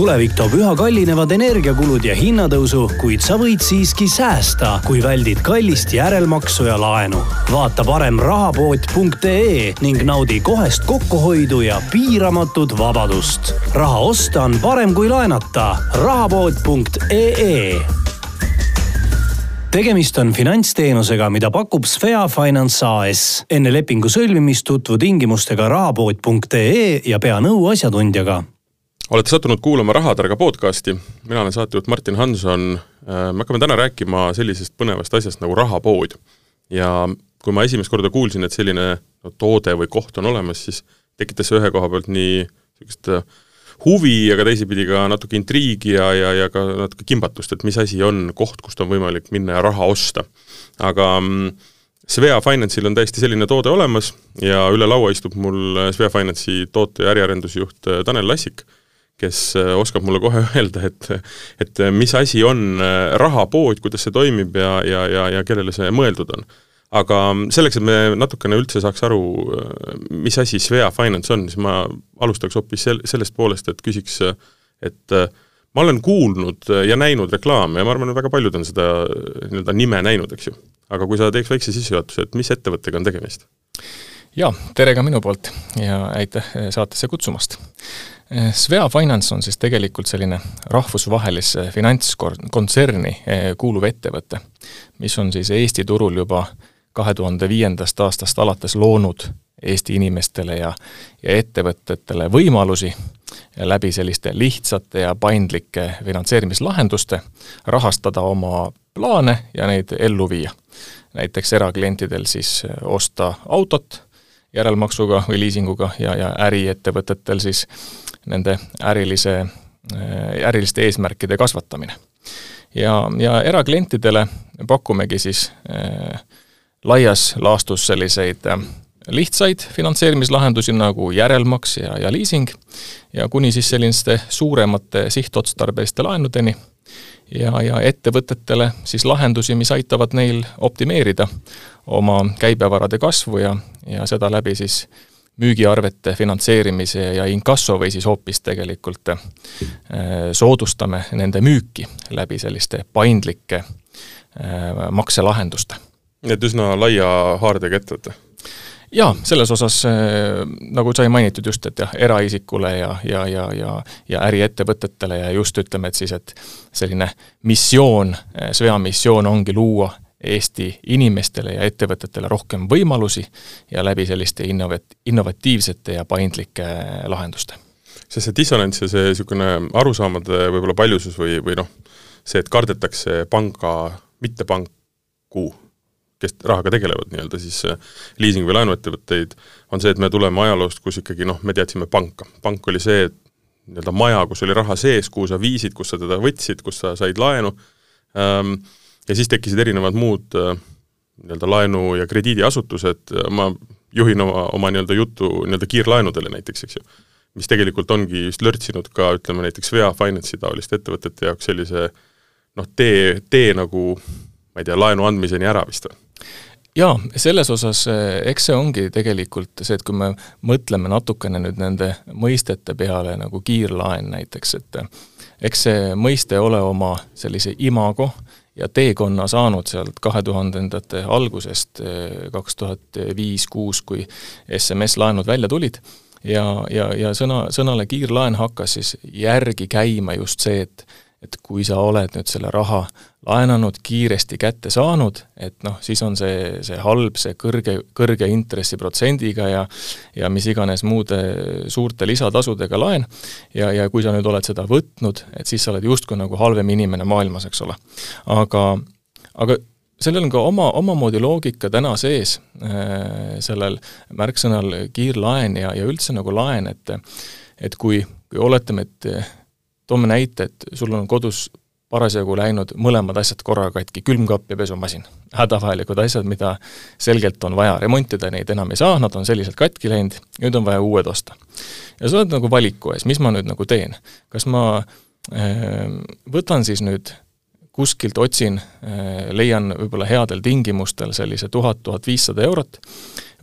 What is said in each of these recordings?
tulevik toob üha kallinevad energiakulud ja hinnatõusu, kuid sa võid siiski säästa, kui väldid kallist järelmaksu ja laenu. vaata parem rahapood.ee ning naudi kohest kokkuhoidu ja piiramatut vabadust. raha osta on parem kui laenata. rahapood.ee tegemist on finantsteenusega, mida pakub Svea Finance AS. enne lepingu sõlmimist tutvu tingimustega rahapood.ee ja pea nõu asjatundjaga olete sattunud kuulama Rahatarga podcasti, mina olen saatejuht Martin Hanson, äh, me hakkame täna rääkima sellisest põnevast asjast nagu rahapood. ja kui ma esimest korda kuulsin, et selline no, toode või koht on olemas, siis tekitas see ühe koha pealt nii niisugust äh, huvi, aga teisipidi ka natuke intriigi ja, ja, ja ka natuke kimbatust, et mis asi on koht, kust on võimalik minna ja raha osta. aga mm, Svea Finance'il on täiesti selline toode olemas ja üle laua istub mul Svea Finance'i toote- ja äriarendusjuht äh, Tanel Lassik kes äh, oskab mulle kohe öelda, et et mis asi on äh, rahapood, kuidas see toimib ja, ja, ja, ja kellele see mõeldud on. aga selleks, et me natukene üldse saaks aru, äh, mis asi Svea Finance on, siis ma alustaks hoopis sel-, sellest poolest, et küsiks, et ma olen kuulnud ja näinud reklaame ja ma arvan, et väga paljud on seda nii-öelda nime näinud, eks ju. aga kui sa teeks väikse sissejuhatuse, et mis ettevõttega on tegemist? jaa, tere ka minu poolt ja aitäh saatesse kutsumast! Eh, Svea Finance on siis tegelikult selline rahvusvahelisse finantskontserni eh, kuuluv ettevõte, mis on siis Eesti turul juba kahe tuhande viiendast aastast alates loonud Eesti inimestele ja, ja ettevõtetele võimalusi läbi selliste lihtsate ja paindlike finantseerimislahenduste rahastada oma plaane ja neid ellu viia. näiteks eraklientidel siis osta autot järelmaksuga või liisinguga ja, ja äriettevõtetel siis nende ärilise, äh, äriliste eesmärkide kasvatamine. ja, ja eraklientidele pakumegi siis äh, laias laastus selliseid äh, lihtsaid finantseerimislahendusi nagu järelmaks ja, ja liising ja kuni siis selliste suuremate sihtotstarbeliste laenudeni ja, ja ettevõtetele siis lahendusi, mis aitavad neil optimeerida oma käibevarade kasvu ja, ja seda läbi siis müügiarvete finantseerimise ja inkasso või siis hoopis tegelikult äh, soodustame nende müüki läbi selliste paindlike äh, makselahenduste. et üsna laia haardega ettevõte? Jaa, selles osas äh, nagu sai mainitud just, et jah, eraisikule ja, ja, ja, ja ja äriettevõtetele ja just ütleme, et siis, et selline missioon, Svea missioon ongi luua Eesti inimestele ja ettevõtetele rohkem võimalusi ja läbi selliste innovat-, innovatiivsete ja paindlike lahenduste. sest see dissonants ja see niisugune arusaamade võib-olla paljusus või, või noh, see, et kardetakse panga, mitte panku, kes rahaga tegelevad nii-öelda siis liising- või laenuettevõtteid, on see, et me tuleme ajaloost, kus ikkagi noh, me teadsime panka. pank oli see nii-öelda maja, kus oli raha sees, kuhu sa viisid, kus sa teda võtsid, kus sa said laenu ähm,, ja siis tekkisid erinevad muud äh, nii-öelda laenu- ja krediidiasutused, ma juhin oma, oma nii-öelda juttu nii-öelda kiirlaenudele näiteks, eks ju, mis tegelikult ongi vist lörtsinud ka ütleme näiteks Vea Finance'i taoliste ettevõtete jaoks sellise noh, tee, tee nagu ma ei tea, laenu andmiseni ära vist või? Jaa, selles osas äh, eks see ongi tegelikult see, et kui me mõtleme natukene nüüd nende mõistete peale, nagu kiirlaen näiteks, et äh, eks see mõiste ole oma sellise imago ja teekonna saanud sealt kahe tuhandendate algusest, eh, kaks tuhat viis, kuus, kui SMS-laenud välja tulid, ja, ja, ja sõna, sõnale kiirlaen hakkas siis järgi käima just see, et et kui sa oled nüüd selle raha laenanud, kiiresti kätte saanud, et noh, siis on see, see halb, see kõrge, kõrge intressiprotsendiga ja ja mis iganes muude suurte lisatasudega laen, ja, ja kui sa nüüd oled seda võtnud, et siis sa oled justkui nagu halvem inimene maailmas, eks ole. aga, aga sellel on ka oma, omamoodi loogika täna sees äh,, sellel märksõnal kiirlaen ja, ja üldse nagu laen, et et kui, kui oletame, et toome näite, et sul on kodus parasjagu läinud mõlemad asjad korraga katki, külmkapp ja pesumasin. hädavajalikud asjad, mida selgelt on vaja remontida, neid enam ei saa, nad on selliselt katki läinud, nüüd on vaja uued osta. ja sa oled nagu valiku ees, mis ma nüüd nagu teen. kas ma äh, võtan siis nüüd kuskilt otsin, leian võib-olla headel tingimustel sellise tuhat, tuhat viissada eurot,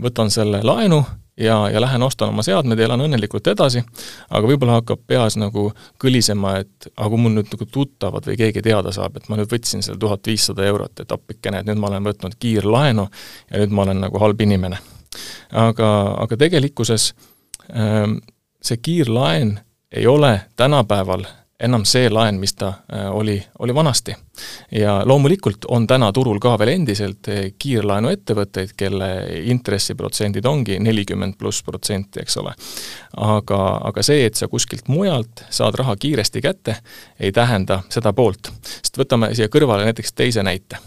võtan selle laenu ja, ja lähen ostan oma seadmed ja elan õnnelikult edasi, aga võib-olla hakkab peas nagu kõlisema, et aga kui mul nüüd nagu tuttavad või keegi teada saab, et ma nüüd võtsin selle tuhat viissada eurot, et appikene, et nüüd ma olen võtnud kiirlaenu ja nüüd ma olen nagu halb inimene. aga, aga tegelikkuses ähm, see kiirlaen ei ole tänapäeval enam see laen, mis ta äh, oli, oli vanasti. ja loomulikult on täna turul ka veel endiselt äh, kiirlaenuettevõtteid, kelle intressiprotsendid ongi nelikümmend pluss protsenti, eks ole. aga, aga see, et sa kuskilt mujalt saad raha kiiresti kätte, ei tähenda seda poolt. sest võtame siia kõrvale näiteks teise näite.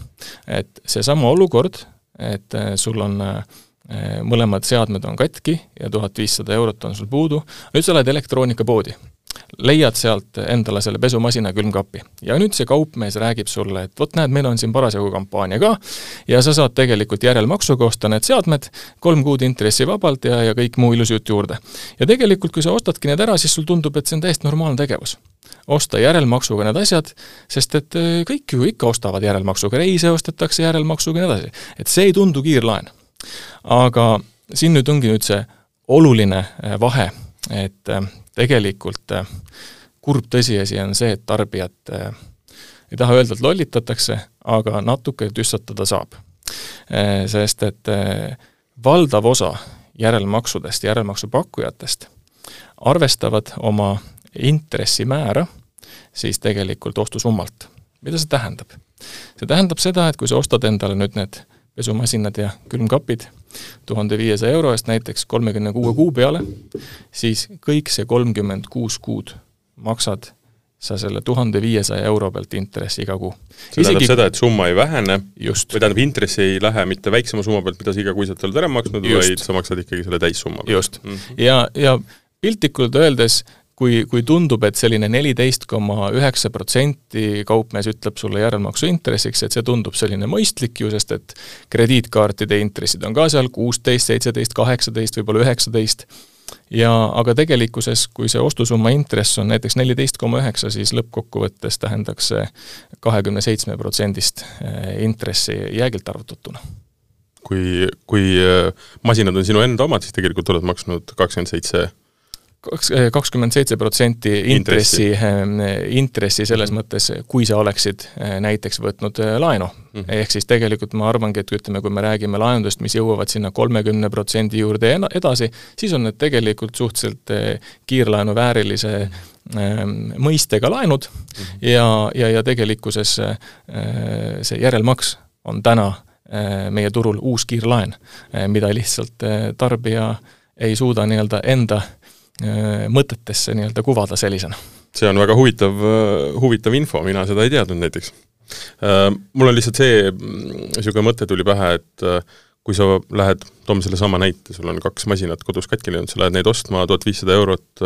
et seesama olukord, et äh, sul on mõlemad seadmed on katki ja tuhat viissada eurot on sul puudu, nüüd sa lähed elektroonikapoodi leiad sealt endale selle pesumasina külmkapi. ja nüüd see kaupmees räägib sulle, et vot näed, meil on siin parasjagu kampaania ka ja sa saad tegelikult järelmaksuga osta need seadmed, kolm kuud intressivabalt ja, ja kõik muu ilus jutt juurde. ja tegelikult, kui sa ostadki need ära, siis sul tundub, et see on täiesti normaalne tegevus osta järelmaksuga need asjad, sest et äh, kõik ju ikka ostavad järelmaksuga, reise ostetakse järelmaksuga ja nii edasi. et see ei tundu kiirlaen. aga siin nüüd ongi nüüd see oluline äh, vahe, et äh, tegelikult äh, kurb tõsiasi on see, et tarbijat äh, ei taha öelda, et lollitatakse, aga natuke tüssatada saab. Sest et valdav osa järelmaksudest, järelmaksupakkujatest arvestavad oma intressimäära siis tegelikult ostusummalt. mida see tähendab? see tähendab seda, et kui sa ostad endale nüüd need pesumasinad ja külmkapid tuhande viiesaja euro eest näiteks kolmekümne kuue kuu peale, siis kõik see kolmkümmend kuus kuud maksad sa selle tuhande viiesaja euro pealt intressi iga kuu. see tähendab seda, et summa ei vähene, või tähendab, intress ei lähe mitte väiksema summa pealt, mida sa igakuiselt oled ära maksnud, vaid sa maksad ikkagi selle täissumma pealt. just mm, -hmm. ja, ja piltlikult öeldes kui, kui tundub, et selline neliteist koma üheksa protsenti kaupmees ütleb sulle järelmaksu intressiks, et see tundub selline mõistlik ju, sest et krediitkaartide intressid on ka seal kuusteist, seitseteist, kaheksateist, võib-olla üheksateist, ja aga tegelikkuses, kui see ostusumma intress on näiteks neliteist koma üheksa, siis lõppkokkuvõttes tähendaks see kahekümne seitsme protsendist eh, intressi jäägilt arvutatuna kui, kui eh, masinad on sinu enda omad, siis tegelikult oled maksnud kakskümmend seitse kaks, eh, kakskümmend seitse protsenti intressi, eh, intressi selles -hmm. mõttes, kui sa oleksid eh, näiteks võtnud laenu mm. -hmm. ehk siis tegelikult ma arvangi, et ütleme, kui me räägime laenudest, mis jõuavad sinna kolmekümne protsendi juurde edasi, siis on need tegelikult suhteliselt kiirlaenu väärilise mm -hmm. mõistega laenud mm -hmm. ja, ja, ja tegelikkuses see järelmaks on täna meie turul uus kiirlaen, mida lihtsalt tarbija ei suuda nii-öelda enda Äh, mõtetesse nii-öelda kuvada sellisena. see on väga huvitav, äh, huvitav info, mina seda ei teadnud näiteks. Äh, mul on lihtsalt see, niisugune mõte tuli pähe, et kui sa lähed, toome sellesama näite, sul on kaks masinat kodus katki läinud, sa lähed neid ostma tuhat viissada eurot,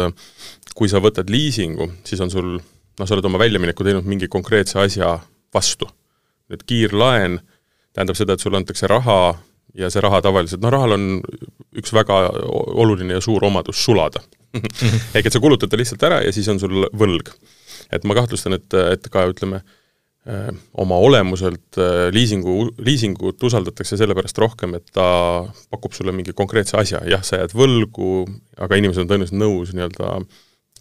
kui sa võtad liisingu, siis on sul noh, sa oled oma väljamineku teinud mingi konkreetse asja vastu. nüüd kiirlaen tähendab seda, et sulle antakse raha ja see raha tavaliselt, noh rahal on üks väga oluline ja suur omadus sulada ehk et sa kulutad ta lihtsalt ära ja siis on sul võlg. et ma kahtlustan, et, et ka ütleme, äh, oma olemuselt äh, liisingu, liisingut usaldatakse sellepärast rohkem, et ta pakub sulle mingi konkreetse asja, jah, sa jääd võlgu, aga inimesed on tõenäoliselt nõus nii-öelda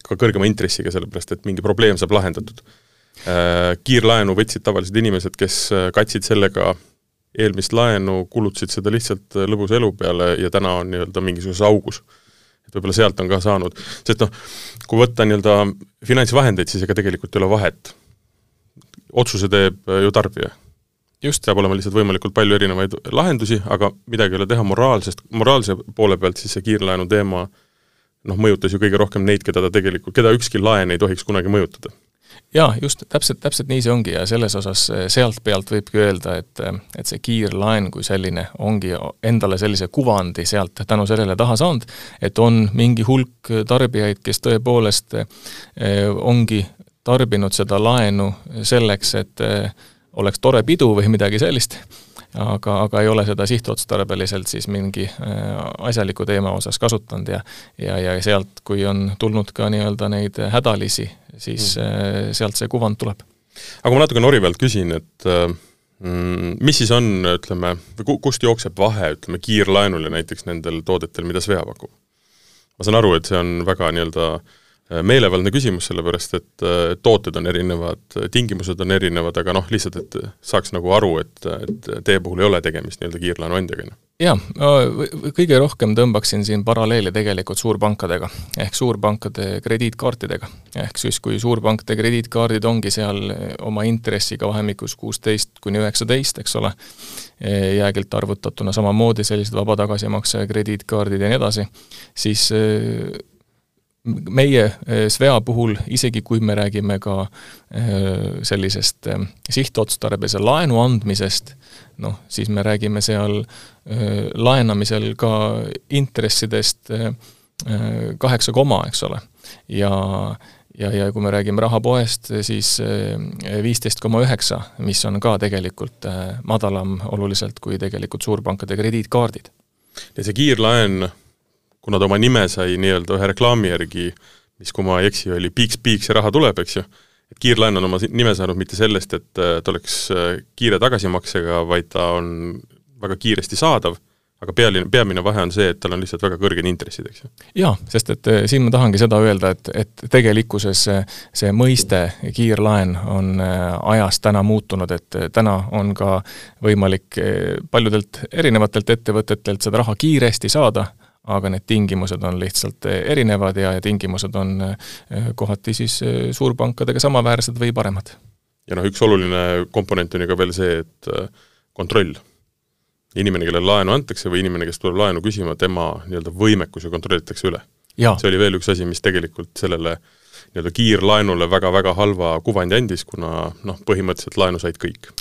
ka kõrgema intressiga, sellepärast et mingi probleem saab lahendatud. Äh, kiirlaenu võtsid tavalised inimesed, kes katsid sellega eelmist laenu, kulutasid seda lihtsalt lõbusa elu peale ja täna on nii-öelda mingisuguses augus et võib-olla sealt on ka saanud, sest noh, kui võtta nii-öelda finantsvahendeid, siis ega tegelikult ei ole vahet. otsuse teeb äh, ju tarbija. just, peab olema lihtsalt võimalikult palju erinevaid lahendusi, aga midagi ei ole teha moraalsest, moraalse poole pealt siis see kiirlaenu teema noh, mõjutas ju kõige rohkem neid, keda ta tegelikult, keda ükski laen ei tohiks kunagi mõjutada jaa, just, täpselt, täpselt nii see ongi ja selles osas eh, sealt pealt võibki öelda, et eh, et see kiirlaen kui selline ongi endale sellise kuvandi sealt tänu sellele taha saanud, et on mingi hulk tarbijaid, kes tõepoolest eh, ongi tarbinud seda laenu selleks, et oleks tore pidu või midagi sellist aga, aga ei ole seda sihtotstarbeliselt siis mingi asjaliku teema osas kasutanud ja ja, ja sealt, kui on tulnud ka nii-öelda neid hädalisi, siis mm. sealt see kuvand tuleb aga ma natuke nori pealt küsin, et mm, mis siis on, ütleme, või kust jookseb vahe, ütleme, kiirlaenul ja näiteks nendel toodetel, mida Svea pakub? ma saan aru, et see on väga nii-öelda äh, Äh, meelevaldne küsimus, sellepärast et äh, tooted on erinevad, tingimused on erinevad, aga noh, lihtsalt, et saaks nagu aru, et, et teie puhul ei ole tegemist nii-öelda kiirlaenu andjaga, noh. jaa, kõige rohkem tõmbaksin siin paralleeli tegelikult suurpankadega, ehk suurpankade krediitkaartidega. ehk siis, kui suurpankade krediitkaardid ongi seal oma intressiga vahemikus kuusteist kuni üheksateist, eks ole, jäägilt arvutatuna samamoodi sellised vaba tagasimakse krediitkaardid ja nii edasi, siis meie eh, Svea puhul, isegi kui me räägime ka eh, sellisest eh, sihtotstarbelise laenu andmisest, noh, siis me räägime seal laenamisel ka intressidest kaheksa koma, eks ole. ja, ja, ja kui me räägime rahapoest, siis viisteist koma üheksa, mis on ka tegelikult madalam oluliselt kui tegelikult suurpankade krediitkaardid. ja see kiirlaen kuna ta oma nime sai nii-öelda ühe reklaami järgi, mis, kui ma ei eksi, oli Piiks, piiks ja raha tuleb, eks ju, et kiirlaen on oma nime saanud mitte sellest, et ta oleks äh, kiire tagasimaksega, vaid ta on väga kiiresti saadav, aga pealine, peamine vahe on see, et tal on lihtsalt väga kõrged intressid, eks ju. jaa, sest et äh, siin ma tahangi seda öelda, et, et tegelikkuses see, see mõiste kiirlaen on äh, ajas täna muutunud, et täna on ka võimalik paljudelt erinevatelt ettevõtetelt seda raha kiiresti saada aga need tingimused on lihtsalt eh, erinevad ja, ja tingimused on eh, kohati siis eh, suurpankadega samaväärsed või paremad. ja noh, üks oluline komponent on ju ka veel see, et kontroll. inimene, kellele laenu antakse või inimene, kes tuleb laenu küsima, tema nii-öelda võimekuse kontrollitakse üle. see oli veel üks asi, mis tegelikult sellele nii-öelda kiirlaenule väga-väga halva kuvandi andis, kuna noh, põhimõtteliselt laenu said kõik.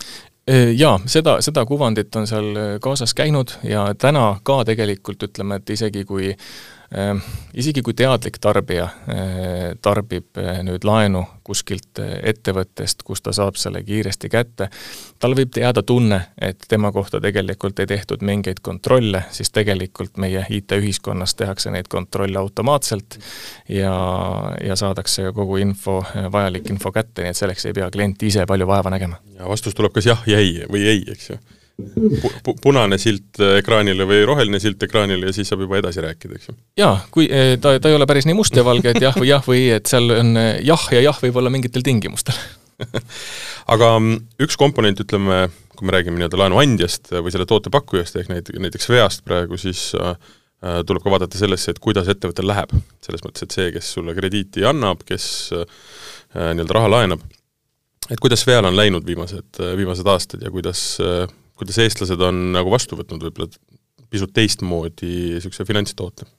Jaa, seda, seda kuvandit on seal kaasas käinud ja täna ka tegelikult ütleme, et isegi kui isegi kui teadlik tarbija eh, tarbib eh, nüüd laenu kuskilt eh, ettevõttest, kus ta saab selle kiiresti kätte, tal võib jääda tunne, et tema kohta tegelikult ei tehtud mingeid kontrolle, siis tegelikult meie IT-ühiskonnas tehakse neid kontrolle automaatselt ja, ja saadakse kogu info, vajalik info kätte, nii et selleks ei pea klient ise palju vaeva nägema. ja vastus tuleb kas jah ja ei või ei, eks ju pu-, punane silt ekraanile või roheline silt ekraanile ja siis saab juba edasi rääkida, eks ju? jaa, kui eh, ta, ta ei ole päris nii must ja valge, et jah või jah või et seal on eh, jah ja jah võib-olla mingitel tingimustel aga mm, üks komponent, ütleme, kui me räägime nii-öelda laenuandjast või selle toote pakkujast, ehk näit-, näiteks veast praegu, siis äh, äh, tuleb ka vaadata sellesse, et kuidas ettevõttel läheb. selles mõttes, et see, kes sulle krediiti annab, kes äh, nii-öelda raha laenab, et kuidas veal on läinud viimased, viimased aastad ja kuidas äh, kuidas eestlased on nagu vastu võtnud võib-olla pisut teistmoodi niisuguse finantstoote?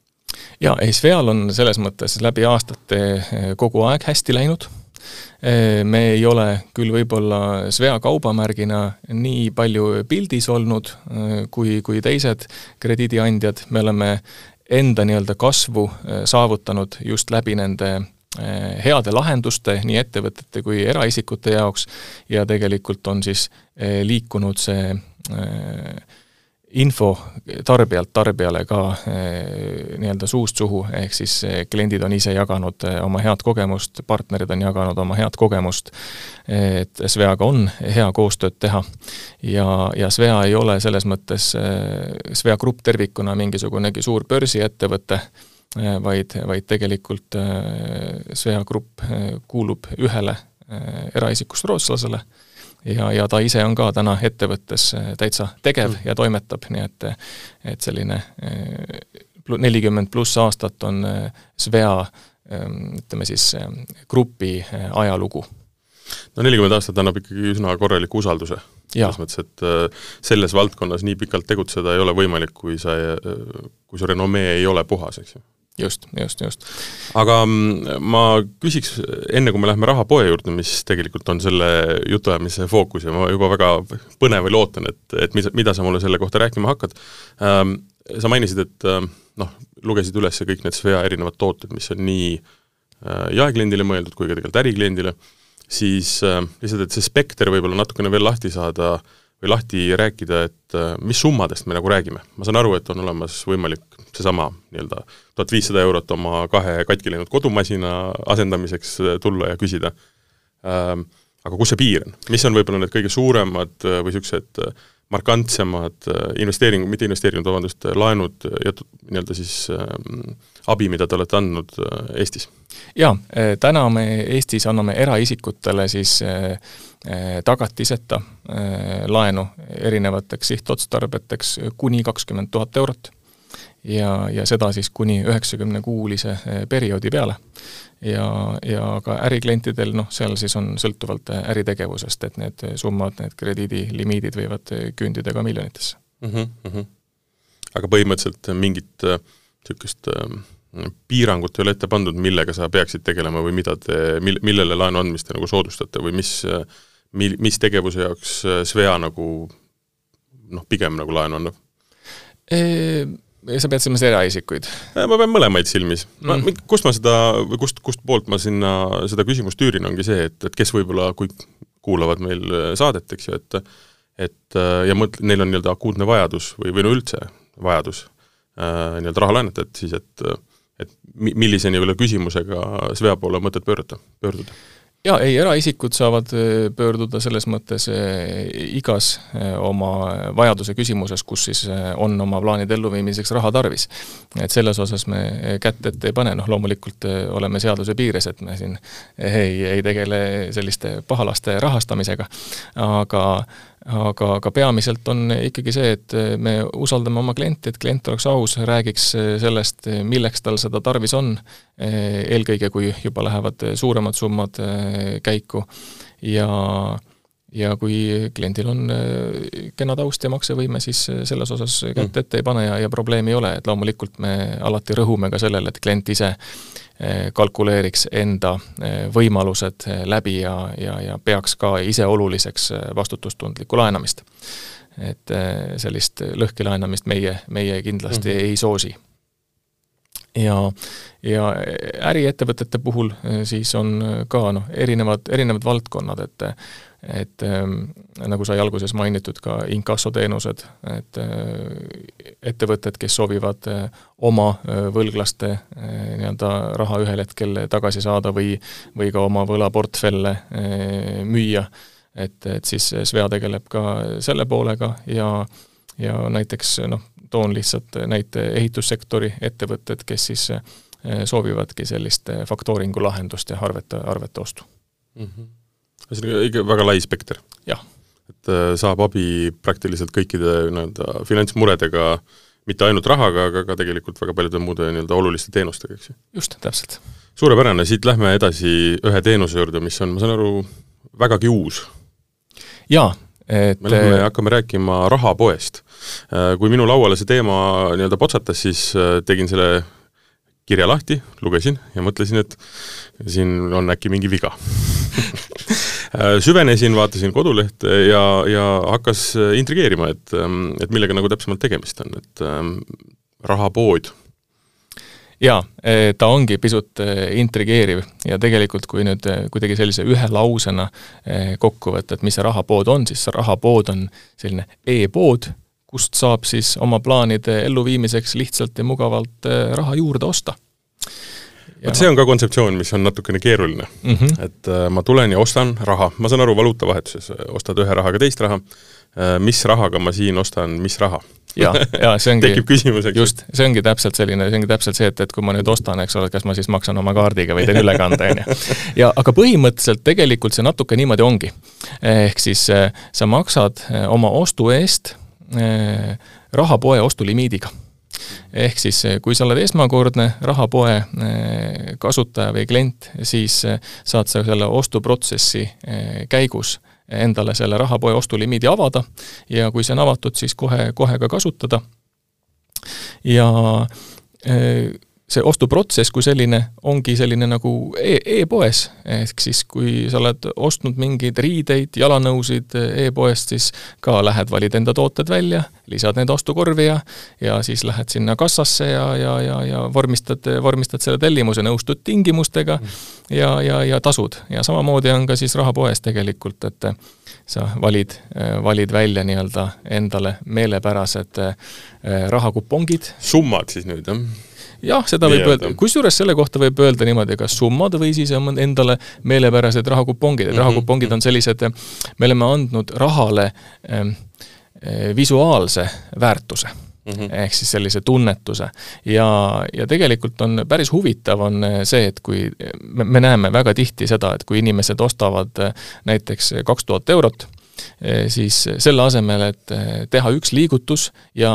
jaa, ei Sveal on selles mõttes läbi aastate eh, kogu aeg hästi läinud, eh, me ei ole küll võib-olla Svea kaubamärgina nii palju pildis olnud eh, kui, kui teised krediidiandjad, me oleme enda nii-öelda kasvu saavutanud just läbi nende heade lahenduste nii ettevõtete kui eraisikute jaoks ja tegelikult on siis liikunud see Äh, info tarbijalt tarbijale ka nii-öelda suust suhu, ehk siis kliendid on ise jaganud oma head kogemust, partnerid on jaganud oma head kogemust, et Sveaga on hea koostööd teha. ja, ja Svea ei ole selles mõttes, Svea Grupp tervikuna mingisugunegi suur börsiettevõte, vaid, vaid tegelikult Svea Grupp kuulub ühele eraisikust rootslasele ja, ja ta ise on ka täna ettevõttes äh, täitsa tegev mm. ja toimetab, nii et et selline äh, nelikümmend pluss aastat on äh, Svea ähm, ütleme siis grupi ajalugu. no nelikümmend aastat annab ikkagi üsna korraliku usalduse. selles mõttes, et selles valdkonnas nii pikalt tegutseda ei ole võimalik, kui sa, kui su renomee ei ole puhas, eks ju just, just, just. aga mm, ma küsiks, enne kui me läheme rahapoe juurde, mis tegelikult on selle jutuajamise fookus ja ma juba väga põnevil ootan, et, et mis, mida sa mulle selle kohta rääkima hakkad ähm,, sa mainisid, et ähm, noh, lugesid üles kõik need Svea erinevad tooted, mis on nii äh, jaekliendile mõeldud kui ka tegelikult ärikliendile, siis äh, lihtsalt, et see spekter võib-olla natukene veel lahti saada või lahti rääkida, et äh, mis summadest me nagu räägime. ma saan aru, et on olemas võimalik seesama nii-öelda tuhat viissada eurot oma kahe katki läinud kodumasina asendamiseks äh, tulla ja küsida. Ähm, aga kus see piir on, mis on võib-olla need kõige suuremad või niisugused markantsemad investeeringud, mitte investeeringud, vabandust, laenud ja nii-öelda siis äh, abi, mida te olete andnud Eestis? jaa, täna me Eestis anname eraisikutele siis äh, tagatiseta äh, laenu erinevateks sihtotstarbeteks kuni kakskümmend tuhat eurot ja, ja seda siis kuni üheksakümne kuulise eh, perioodi peale. ja, ja ka äriklientidel, noh, seal siis on sõltuvalt eh, äritegevusest, et need summad, need krediidilimiidid võivad eh, küündida ka miljonitesse mm. -hmm, mm -hmm. aga põhimõtteliselt mingit niisugust äh, piirangut ei ole ette pandud, millega sa peaksid tegelema või mida te, mil-, millele laenu andmist te nagu soodustate või mis, mil-, mis tegevuse jaoks Svea nagu noh, pigem nagu laenu annab? Sa pead silmas eraisikuid? Äh, ma pean mõlemaid silmis mm.. ma, kust ma seda, või kust, kust poolt ma sinna seda küsimust tüürin, ongi see, et, et kes võib-olla, kui kuulavad meil äh, saadet, eks ju, et et äh, ja mõtle, neil on nii-öelda akuutne vajadus või, või no üldse vajadus äh, nii-öelda raha laenata, et siis, et et millise nii-öelda küsimusega Svea poole on mõtet pöörata, pöörduda? Jaa, ei, eraisikud saavad äh, pöörduda selles mõttes äh, igas äh, oma vajaduse küsimuses, kus siis on oma plaanide elluviimiseks raha tarvis. et selles osas me kätt ette ei pane, noh loomulikult oleme seaduse piires, et me siin ei, ei tegele selliste pahalaste rahastamisega, aga aga, aga peamiselt on ikkagi see, et me usaldame oma klienti, et klient oleks aus, räägiks sellest, milleks tal seda tarvis on, eelkõige kui juba lähevad suuremad summad käiku ja ja kui kliendil on kena taust ja maksevõime, siis selles osas kätt mm. ette ei pane ja, ja probleemi ei ole, et loomulikult me alati rõhume ka sellele, et klient ise Eh, kalkuleeriks enda eh, võimalused eh, läbi ja, ja, ja peaks ka ise oluliseks vastutustundlikku laenamist. et sellist lõhkilaenamist meie, meie kindlasti mm -hmm. ei soosi ja, ja äriettevõtete puhul siis on ka noh, erinevad, erinevad valdkonnad, et et ähm, nagu sai alguses mainitud, ka inkassoteenused, et äh, ettevõtted, kes soovivad äh, oma äh, võlglaste äh, nii-öelda raha ühel hetkel tagasi saada või, või ka oma võlaportfelle äh, müüa, et, et siis Svea tegeleb ka selle poolega ja ja näiteks noh, toon lihtsalt näite ehitussektori ettevõtted, kes siis äh, soovivadki sellist faktooringu lahendust ja arvete, arvete ostu mm. -hmm ühesõnaga ikka väga lai spekter. et äh, saab abi praktiliselt kõikide nii-öelda finantsmuredega, mitte ainult rahaga, aga ka tegelikult väga paljude muude nii-öelda oluliste teenustega, eks ju. just, täpselt. suurepärane, siit lähme edasi ühe teenuse juurde, mis on, ma saan aru, vägagi uus. jaa, et me läheme, äh, hakkame rääkima rahapoest. Äh, kui minu lauale see teema nii-öelda potsatas, siis tegin selle kirja lahti, lugesin ja mõtlesin, et siin on äkki mingi viga Äh, süvenesin, vaatasin kodulehte ja, ja hakkas äh, intrigeerima, et, ähm, et millega nagu täpsemalt tegemist on, et ähm, rahapood. Jaa, äh, ta ongi pisut intrigeeriv ja tegelikult kui nüüd kuidagi sellise ühe lausena kokku võtta, et mis see rahapood on, siis see rahapood on selline e-pood, kust saab siis oma plaanide elluviimiseks lihtsalt ja mugavalt raha juurde osta vot see on ka kontseptsioon, mis on natukene keeruline mm. -hmm. et äh, ma tulen ja ostan raha, ma saan aru, valuutavahetuses ostad ühe rahaga teist raha mis rahaga ma siin ostan, mis raha? Ja, ja see ongi tekib küsimus, eks just, see ongi täpselt selline, see ongi täpselt see, et, et kui ma nüüd ostan, eks ole, kas ma siis maksan oma kaardiga või teen ülekande, on ju. ja aga põhimõtteliselt tegelikult see natuke niimoodi ongi. ehk siis äh, sa maksad äh, oma ostu eest äh, rahapoe ostulimiidiga ehk siis eh, kui sa oled esmakordne rahapoe eh, kasutaja või klient, siis eh, saad sa selle ostuprotsessi käigus endale selle rahapoe ostulimiidi avada ja kui see on avatud, siis kohe, kohe ka kasutada. ja see ostuprotsess kui selline ongi selline nagu e e-poes, ehk siis kui sa oled ostnud mingeid riideid, jalanõusid e-poest, siis ka lähed, valid enda tooted välja, lisad need ostukorvi ja ja siis lähed sinna kassasse ja, ja, ja, ja vormistad, vormistad selle tellimuse, nõustud tingimustega ja, ja, ja tasud. ja samamoodi on ka siis rahapoes tegelikult, et sa valid, valid välja nii-öelda endale meelepärased rahakupongid. summad siis nüüd, jah? Jah, seda võib öelda, kusjuures selle kohta võib öelda niimoodi, kas summad või siis endale meelepärased rahakupongid, et Mhm, rahakupongid on sellised, me oleme andnud rahale ähm, äh, visuaalse väärtuse. Mhm. ehk siis sellise tunnetuse. ja, ja tegelikult on päris huvitav, on äh, see, et kui me, me näeme väga tihti seda, et kui inimesed ostavad näiteks kaks tuhat eurot, eh, siis selle asemel, et eh, teha üks liigutus ja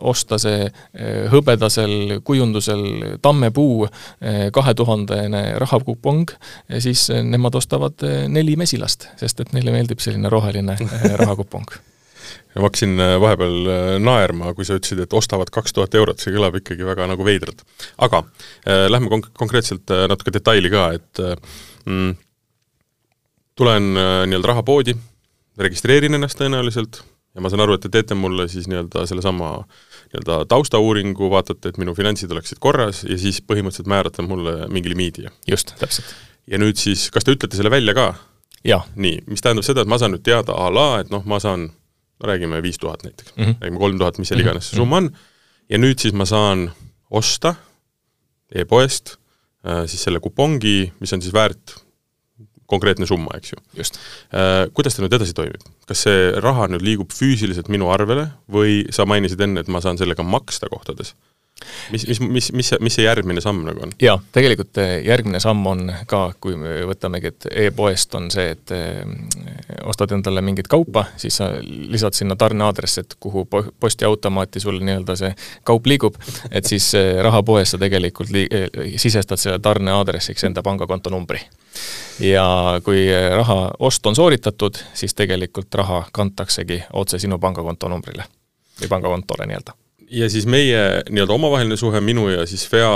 osta see eh, hõbedasel kujundusel tammepuu kahetuhandene rahakupong, siis eh, nemad ostavad eh, neli mesilast, sest et neile meeldib selline roheline eh, rahakupong. ja ma hakkasin vahepeal naerma, kui sa ütlesid, et ostavad kaks tuhat eurot, see kõlab ikkagi väga nagu veidralt. aga äh, lähme konk-, konkreetselt natuke detaili ka, et mm, tulen äh, nii-öelda rahapoodi, registreerin ennast tõenäoliselt ja ma saan aru, et te teete mulle siis nii-öelda sellesama nii-öelda taustauuringu, vaatate, et minu finantsid oleksid korras ja siis põhimõtteliselt määrate mulle mingi limiidi. just, täpselt. ja nüüd siis, kas te ütlete selle välja ka? nii, mis tähendab seda, et ma saan nüüd teada a la, et noh, ma saan, räägime viis tuhat näiteks mm, Mhm. -hmm. räägime kolm tuhat, mis seal iganes see summa on, ja nüüd siis ma saan osta e-poest äh, siis selle kupongi, mis on siis väärt konkreetne summa, eks ju. just. Kuidas ta nüüd edasi toimib? kas see raha nüüd liigub füüsiliselt minu arvele või sa mainisid enne, et ma saan sellega maksta kohtades? Mis, mis, mis, mis see, mis see järgmine samm nagu on? jaa, tegelikult eh, järgmine samm on ka, kui me võtamegi, et e-poest on see, et eh, ostad endale mingit kaupa, siis sa lisad sinna tarneaadressi, et kuhu po-, postiautomaati sul nii-öelda see kaup liigub, et siis eh, rahapoes sa tegelikult li-, sisestad selle tarneaadressiks enda pangakonto numbri. ja kui raha ost on sooritatud, siis tegelikult raha kantaksegi otse sinu pangakonto numbrile või pangakontole nii-öelda ja siis meie nii-öelda omavaheline suhe, minu ja siis Fea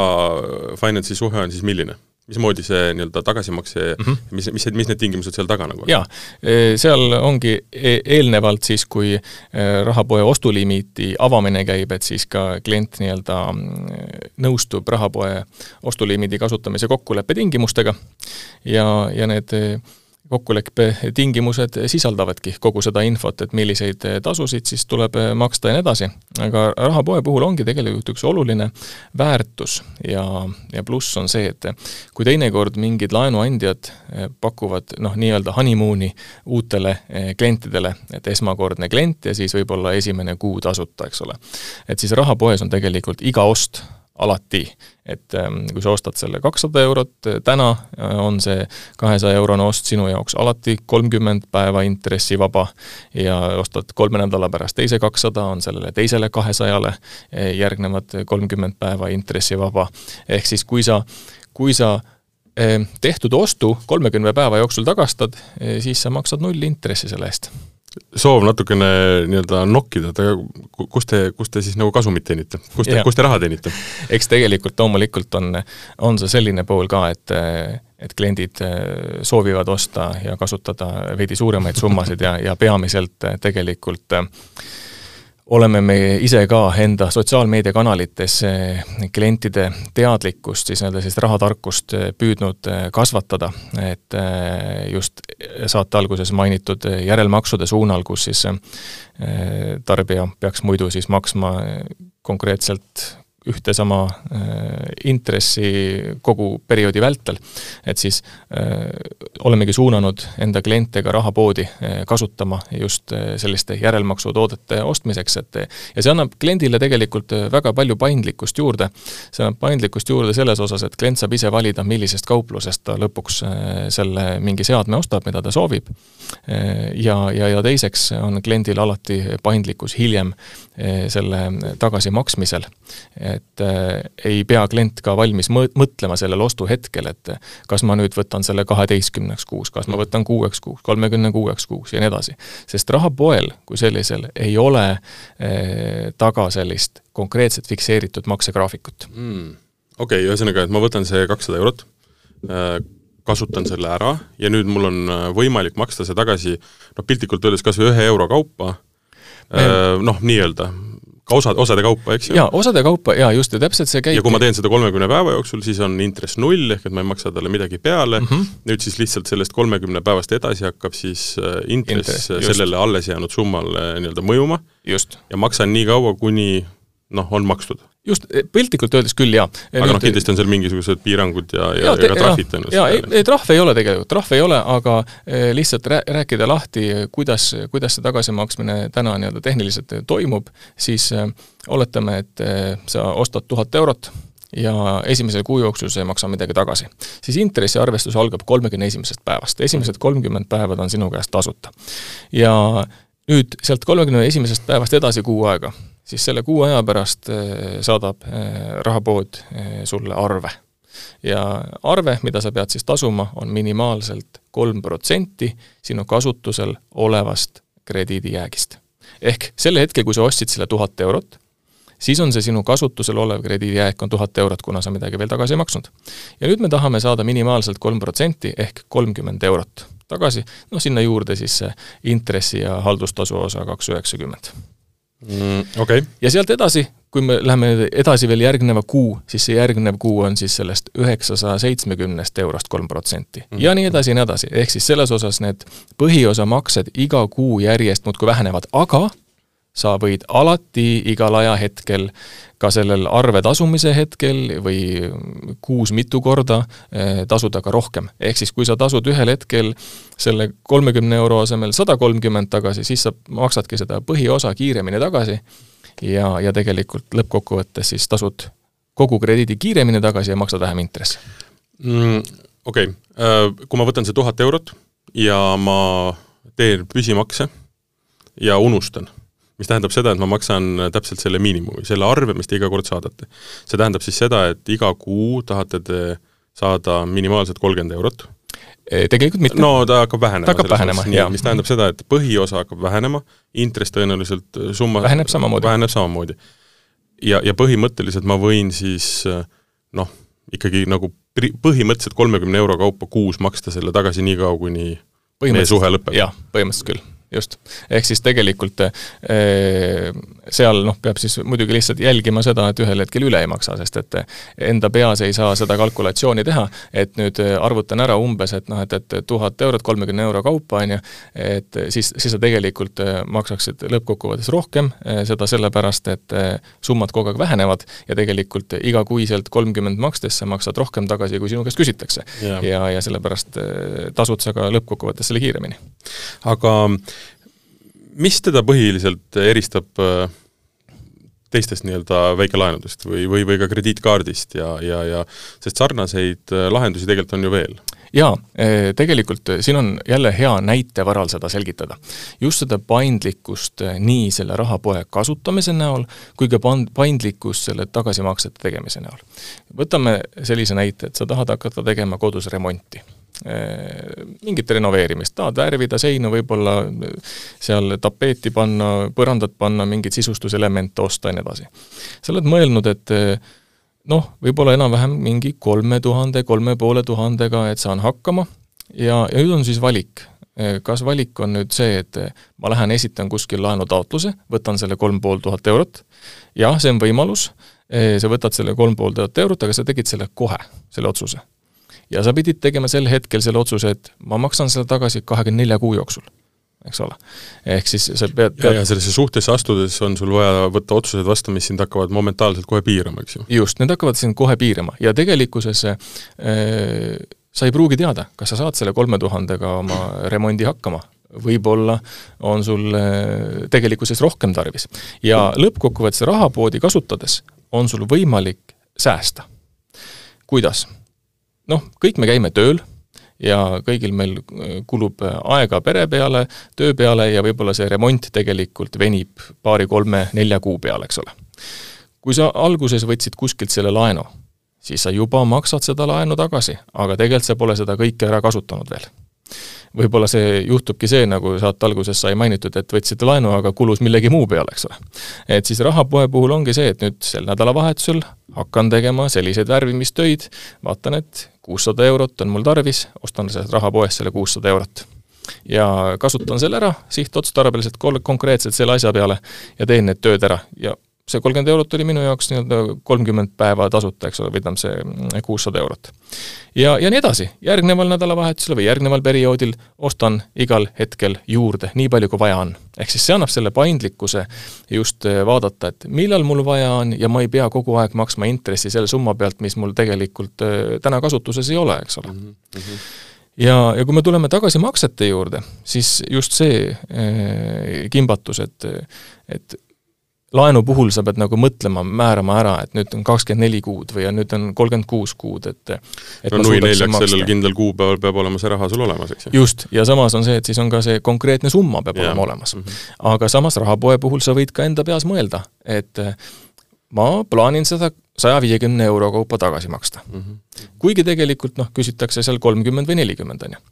Finance'i suhe on siis milline? mismoodi see nii-öelda tagasimakse mm, -hmm. mis, mis, mis need tingimused seal taga nagu on? jaa, seal ongi e eelnevalt siis, kui e, rahapoe ostulimiiti avamine käib, et siis ka klient nii-öelda nõustub rahapoe ostulimiidi kasutamise kokkuleppe tingimustega ja, ja need kokkuleppe tingimused sisaldavadki kogu seda infot, et milliseid tasusid siis tuleb maksta ja nii edasi. aga rahapoe puhul ongi tegelikult üks oluline väärtus ja, ja pluss on see, et kui teinekord mingid laenuandjad pakuvad noh, nii-öelda honeymoon'i uutele klientidele, et esmakordne klient ja siis võib-olla esimene kuu tasuta, eks ole. et siis rahapoes on tegelikult iga ost alati, et ähm, kui sa ostad selle kakssada eurot, täna on see kahesaja eurone ost sinu jaoks alati kolmkümmend päeva intressivaba ja ostad kolme nädala pärast teise kakssada, on sellele teisele kahesajale järgnevad kolmkümmend päeva intressivaba. ehk siis kui sa, kui sa tehtud ostu kolmekümne päeva jooksul tagastad, siis sa maksad null intressi selle eest soov natukene nii-öelda nokkida, et aga kus te, kus te siis nagu kasumit teenite, kus te, kus te raha teenite? eks tegelikult loomulikult on, on see selline pool ka, et et kliendid soovivad osta ja kasutada veidi suuremaid summasid ja, ja peamiselt tegelikult äh, oleme me ise ka enda sotsiaalmeediakanalites klientide teadlikkust, siis nii-öelda sellist rahatarkust püüdnud kasvatada, et just saate alguses mainitud järelmaksude suunal, kus siis tarbija peaks muidu siis maksma konkreetselt ühte sama äh, intressi kogu perioodi vältel. et siis äh, olemegi suunanud enda kliente ka rahapoodi äh, kasutama just selliste järelmaksutoodete ostmiseks, et ja see annab kliendile tegelikult väga palju paindlikkust juurde. see annab paindlikkust juurde selles osas, et klient saab ise valida, millisest kauplusest ta lõpuks selle mingi seadme ostab, mida ta soovib ja, ja, ja teiseks on kliendil alati paindlikkus hiljem selle tagasimaksmisel et äh, ei pea klient ka valmis mõ-, mõtlema sellel ostuhetkel, et kas ma nüüd võtan selle kaheteistkümneks kuus, kas ma võtan kuueks kuuks, kolmekümne kuueks kuuks ja nii edasi. sest rahapoel kui sellisel ei ole äh, taga sellist konkreetset fikseeritud maksegraafikut. Mm.. okei okay,, ühesõnaga, et ma võtan see kakssada eurot äh,, kasutan selle ära ja nüüd mul on võimalik maksta see tagasi noh, piltlikult öeldes kas või ühe euro kaupa noh, nii-öelda ka osad, osade kaupa, eks ju? jaa, osade kaupa, jaa, just, ja täpselt see käib ja kui ma teen seda kolmekümne päeva jooksul, siis on intress null, ehk et ma ei maksa talle midagi peale mm, -hmm. nüüd siis lihtsalt sellest kolmekümne päevast edasi hakkab siis äh, intress, intress sellele alles jäänud summale nii-öelda mõjuma just. ja maksan nii kaua, kuni noh, on makstud. Just, piltlikult öeldes küll, jaa. aga noh, kindlasti on seal mingisugused piirangud ja, ja, ja, ja ka trahvid tõenäoliselt. jaa, ei, ei trahve ei ole tegelikult, trahve ei ole, aga eh, lihtsalt rää-, rääkida lahti, kuidas, kuidas see tagasimaksmine täna nii-öelda tehniliselt toimub, siis äh, oletame, et sa ostad tuhat eurot ja esimesel kuu jooksul sa ei maksa midagi tagasi. siis intressiarvestus algab kolmekümne esimesest päevast, esimesed kolmkümmend päeva on sinu käest tasuta. ja nüüd sealt kolmekümne esimesest päevast edasi kuu aega siis selle kuu aja pärast eh, saadab eh, rahapood eh, sulle arve. ja arve, mida sa pead siis tasuma, on minimaalselt kolm protsenti sinu kasutusel olevast krediidijäägist. ehk sel hetkel, kui sa ostsid selle tuhat eurot, siis on see sinu kasutusel olev krediidijääk on tuhat eurot, kuna sa midagi veel tagasi ei maksnud. ja nüüd me tahame saada minimaalselt kolm protsenti ehk kolmkümmend eurot tagasi, noh sinna juurde siis see intressi ja haldustasu osa kaks üheksakümmend mm,. Okay. ja sealt edasi, kui me läheme edasi veel järgneva kuu, siis see järgnev kuu on siis sellest üheksasaja seitsmekümnest eurost kolm protsenti. Mm. ja nii edasi ja nii edasi, ehk siis selles osas need põhiosa maksed iga kuu järjest muudkui vähenevad, aga sa võid alati igal ajahetkel ka sellel arve tasumise hetkel või kuus mitu korda eh, tasuda ka rohkem. ehk siis, kui sa tasud ühel hetkel selle kolmekümne euro asemel sada kolmkümmend tagasi, siis sa maksadki seda põhiosa kiiremini tagasi ja, ja tegelikult lõppkokkuvõttes siis tasud kogu krediidi kiiremini tagasi ja maksad vähem intressi mm,. Okei okay., äh, kui ma võtan see tuhat eurot ja ma teen püsimakse ja unustan mis tähendab seda, et ma maksan täpselt selle miinimumi, selle arve, mis te iga kord saadate. see tähendab siis seda, et iga kuu tahate te saada minimaalselt kolmkümmend eurot. Tegelikult mitte. no ta hakkab vähenema. ta hakkab vähenema, jaa. mis tähendab seda, et põhiosa hakkab vähenema, intress tõenäoliselt äh, summa väheneb samamoodi. väheneb samamoodi. ja, ja põhimõtteliselt ma võin siis äh, noh, ikkagi nagu põhimõtteliselt kolmekümne euro kaupa kuus maksta selle tagasi nii kaua, kuni meie suhe lõpeb. jah, põhimõtteliselt küll just. ehk siis tegelikult äh, seal noh, peab siis muidugi lihtsalt jälgima seda, et ühel hetkel üle ei maksa, sest et enda peas ei saa seda kalkulatsiooni teha, et nüüd arvutan ära umbes, et noh, et, et tuhat eurot kolmekümne euro kaupa, on ju, et siis, siis sa tegelikult maksaksid lõppkokkuvõttes rohkem, seda sellepärast, et summad kogu aeg vähenevad ja tegelikult igakuiselt kolmkümmend makstes sa maksad rohkem tagasi, kui sinu käest küsitakse. ja, ja, ja sellepärast tasud sa ka lõppkokkuvõttes selle kiiremini. aga mis teda põhiliselt eristab äh, teistest nii-öelda väikelaenudest või, või, või ka krediitkaardist ja, ja, ja sest sarnaseid äh, lahendusi tegelikult on ju veel? jaa, äh, tegelikult siin on jälle hea näite varal seda selgitada. just seda paindlikkust nii selle rahapoe kasutamise näol, kui ka pan-, paindlikkust selle tagasimaksete tegemise näol. võtame sellise näite, et sa tahad hakata tegema kodus remonti mingit renoveerimist, tahad värvida seinu, võib-olla seal tapeeti panna, põrandat panna, mingeid sisustuselemente osta ja nii edasi. sa oled mõelnud, et noh, võib-olla enam-vähem mingi kolme tuhande, kolme poole tuhandega, et saan hakkama. Ja, ja nüüd on siis valik. Kas valik on nüüd see, et ma lähen esitan kuskil laenutaotluse, võtan selle kolm pool tuhat eurot, jah, see on võimalus, sa võtad selle kolm pool tuhat eurot, aga sa tegid selle kohe, selle otsuse ja sa pidid tegema sel hetkel selle otsuse, et ma maksan selle tagasi kahekümne nelja kuu jooksul, eks ole. ehk siis sa pead, pead ja, ja sellesse suhtesse astudes on sul vaja võtta otsused vastu, mis sind hakkavad momentaalselt kohe piirama, eks ju? just, need hakkavad sind kohe piirama ja tegelikkuses äh, sa ei pruugi teada, kas sa saad selle kolme tuhandega oma remondi hakkama võib-olla on sul äh, tegelikkuses rohkem tarvis. ja lõppkokkuvõttes rahapoodi kasutades on sul võimalik säästa. kuidas? Noh, kõik me käime tööl ja kõigil meil äh, kulub äh, aega pere peale, töö peale ja võib-olla see remont tegelikult venib paari-kolme-nelja kuu peale, eks ole. kui sa alguses võtsid kuskilt selle laenu, siis sa juba maksad seda laenu tagasi, aga tegelikult sa pole seda kõike ära kasutanud veel võib-olla see juhtubki see, nagu saate alguses sai mainitud, et võtsite laenu, aga kulus millegi muu peale, eks ole. et siis rahapoe puhul ongi see, et nüüd sel nädalavahetusel hakkan tegema selliseid värvimistöid, vaatan, et kuussada eurot on mul tarvis, ostan sellest rahapoest selle kuussada eurot. ja kasutan selle ära sihtotstarbeliselt konkreetselt selle asja peale ja teen need tööd ära ja see kolmkümmend eurot oli minu jaoks nii-öelda kolmkümmend päeva tasuta, eks ole, või tähendab see kuussada eurot. ja, ja nii edasi, järgneval nädalavahetusel või järgneval perioodil ostan igal hetkel juurde, nii palju kui vaja on. ehk siis see annab selle paindlikkuse just äh, vaadata, et millal mul vaja on ja ma ei pea kogu aeg maksma intressi selle summa pealt, mis mul tegelikult äh, täna kasutuses ei ole, eks ole mm. -hmm ja, ja kui me tuleme tagasi maksete juurde, siis just see äh, kimbatus, et, et laenu puhul sa pead nagu mõtlema, määrama ära, et nüüd on kakskümmend neli kuud või on nüüd on kolmkümmend kuus kuud, et et no nui neljaks sellel kindlal kuupäeval peab olema see raha sul olemas, eks ju. just, ja samas on see, et siis on ka see konkreetne summa peab ja. olema olemas. -hmm. aga samas rahapoe puhul sa võid ka enda peas mõelda, et ma plaanin seda saja viiekümne euro kaupa tagasi maksta mm. -hmm. kuigi tegelikult noh, küsitakse seal kolmkümmend või nelikümmend, on ju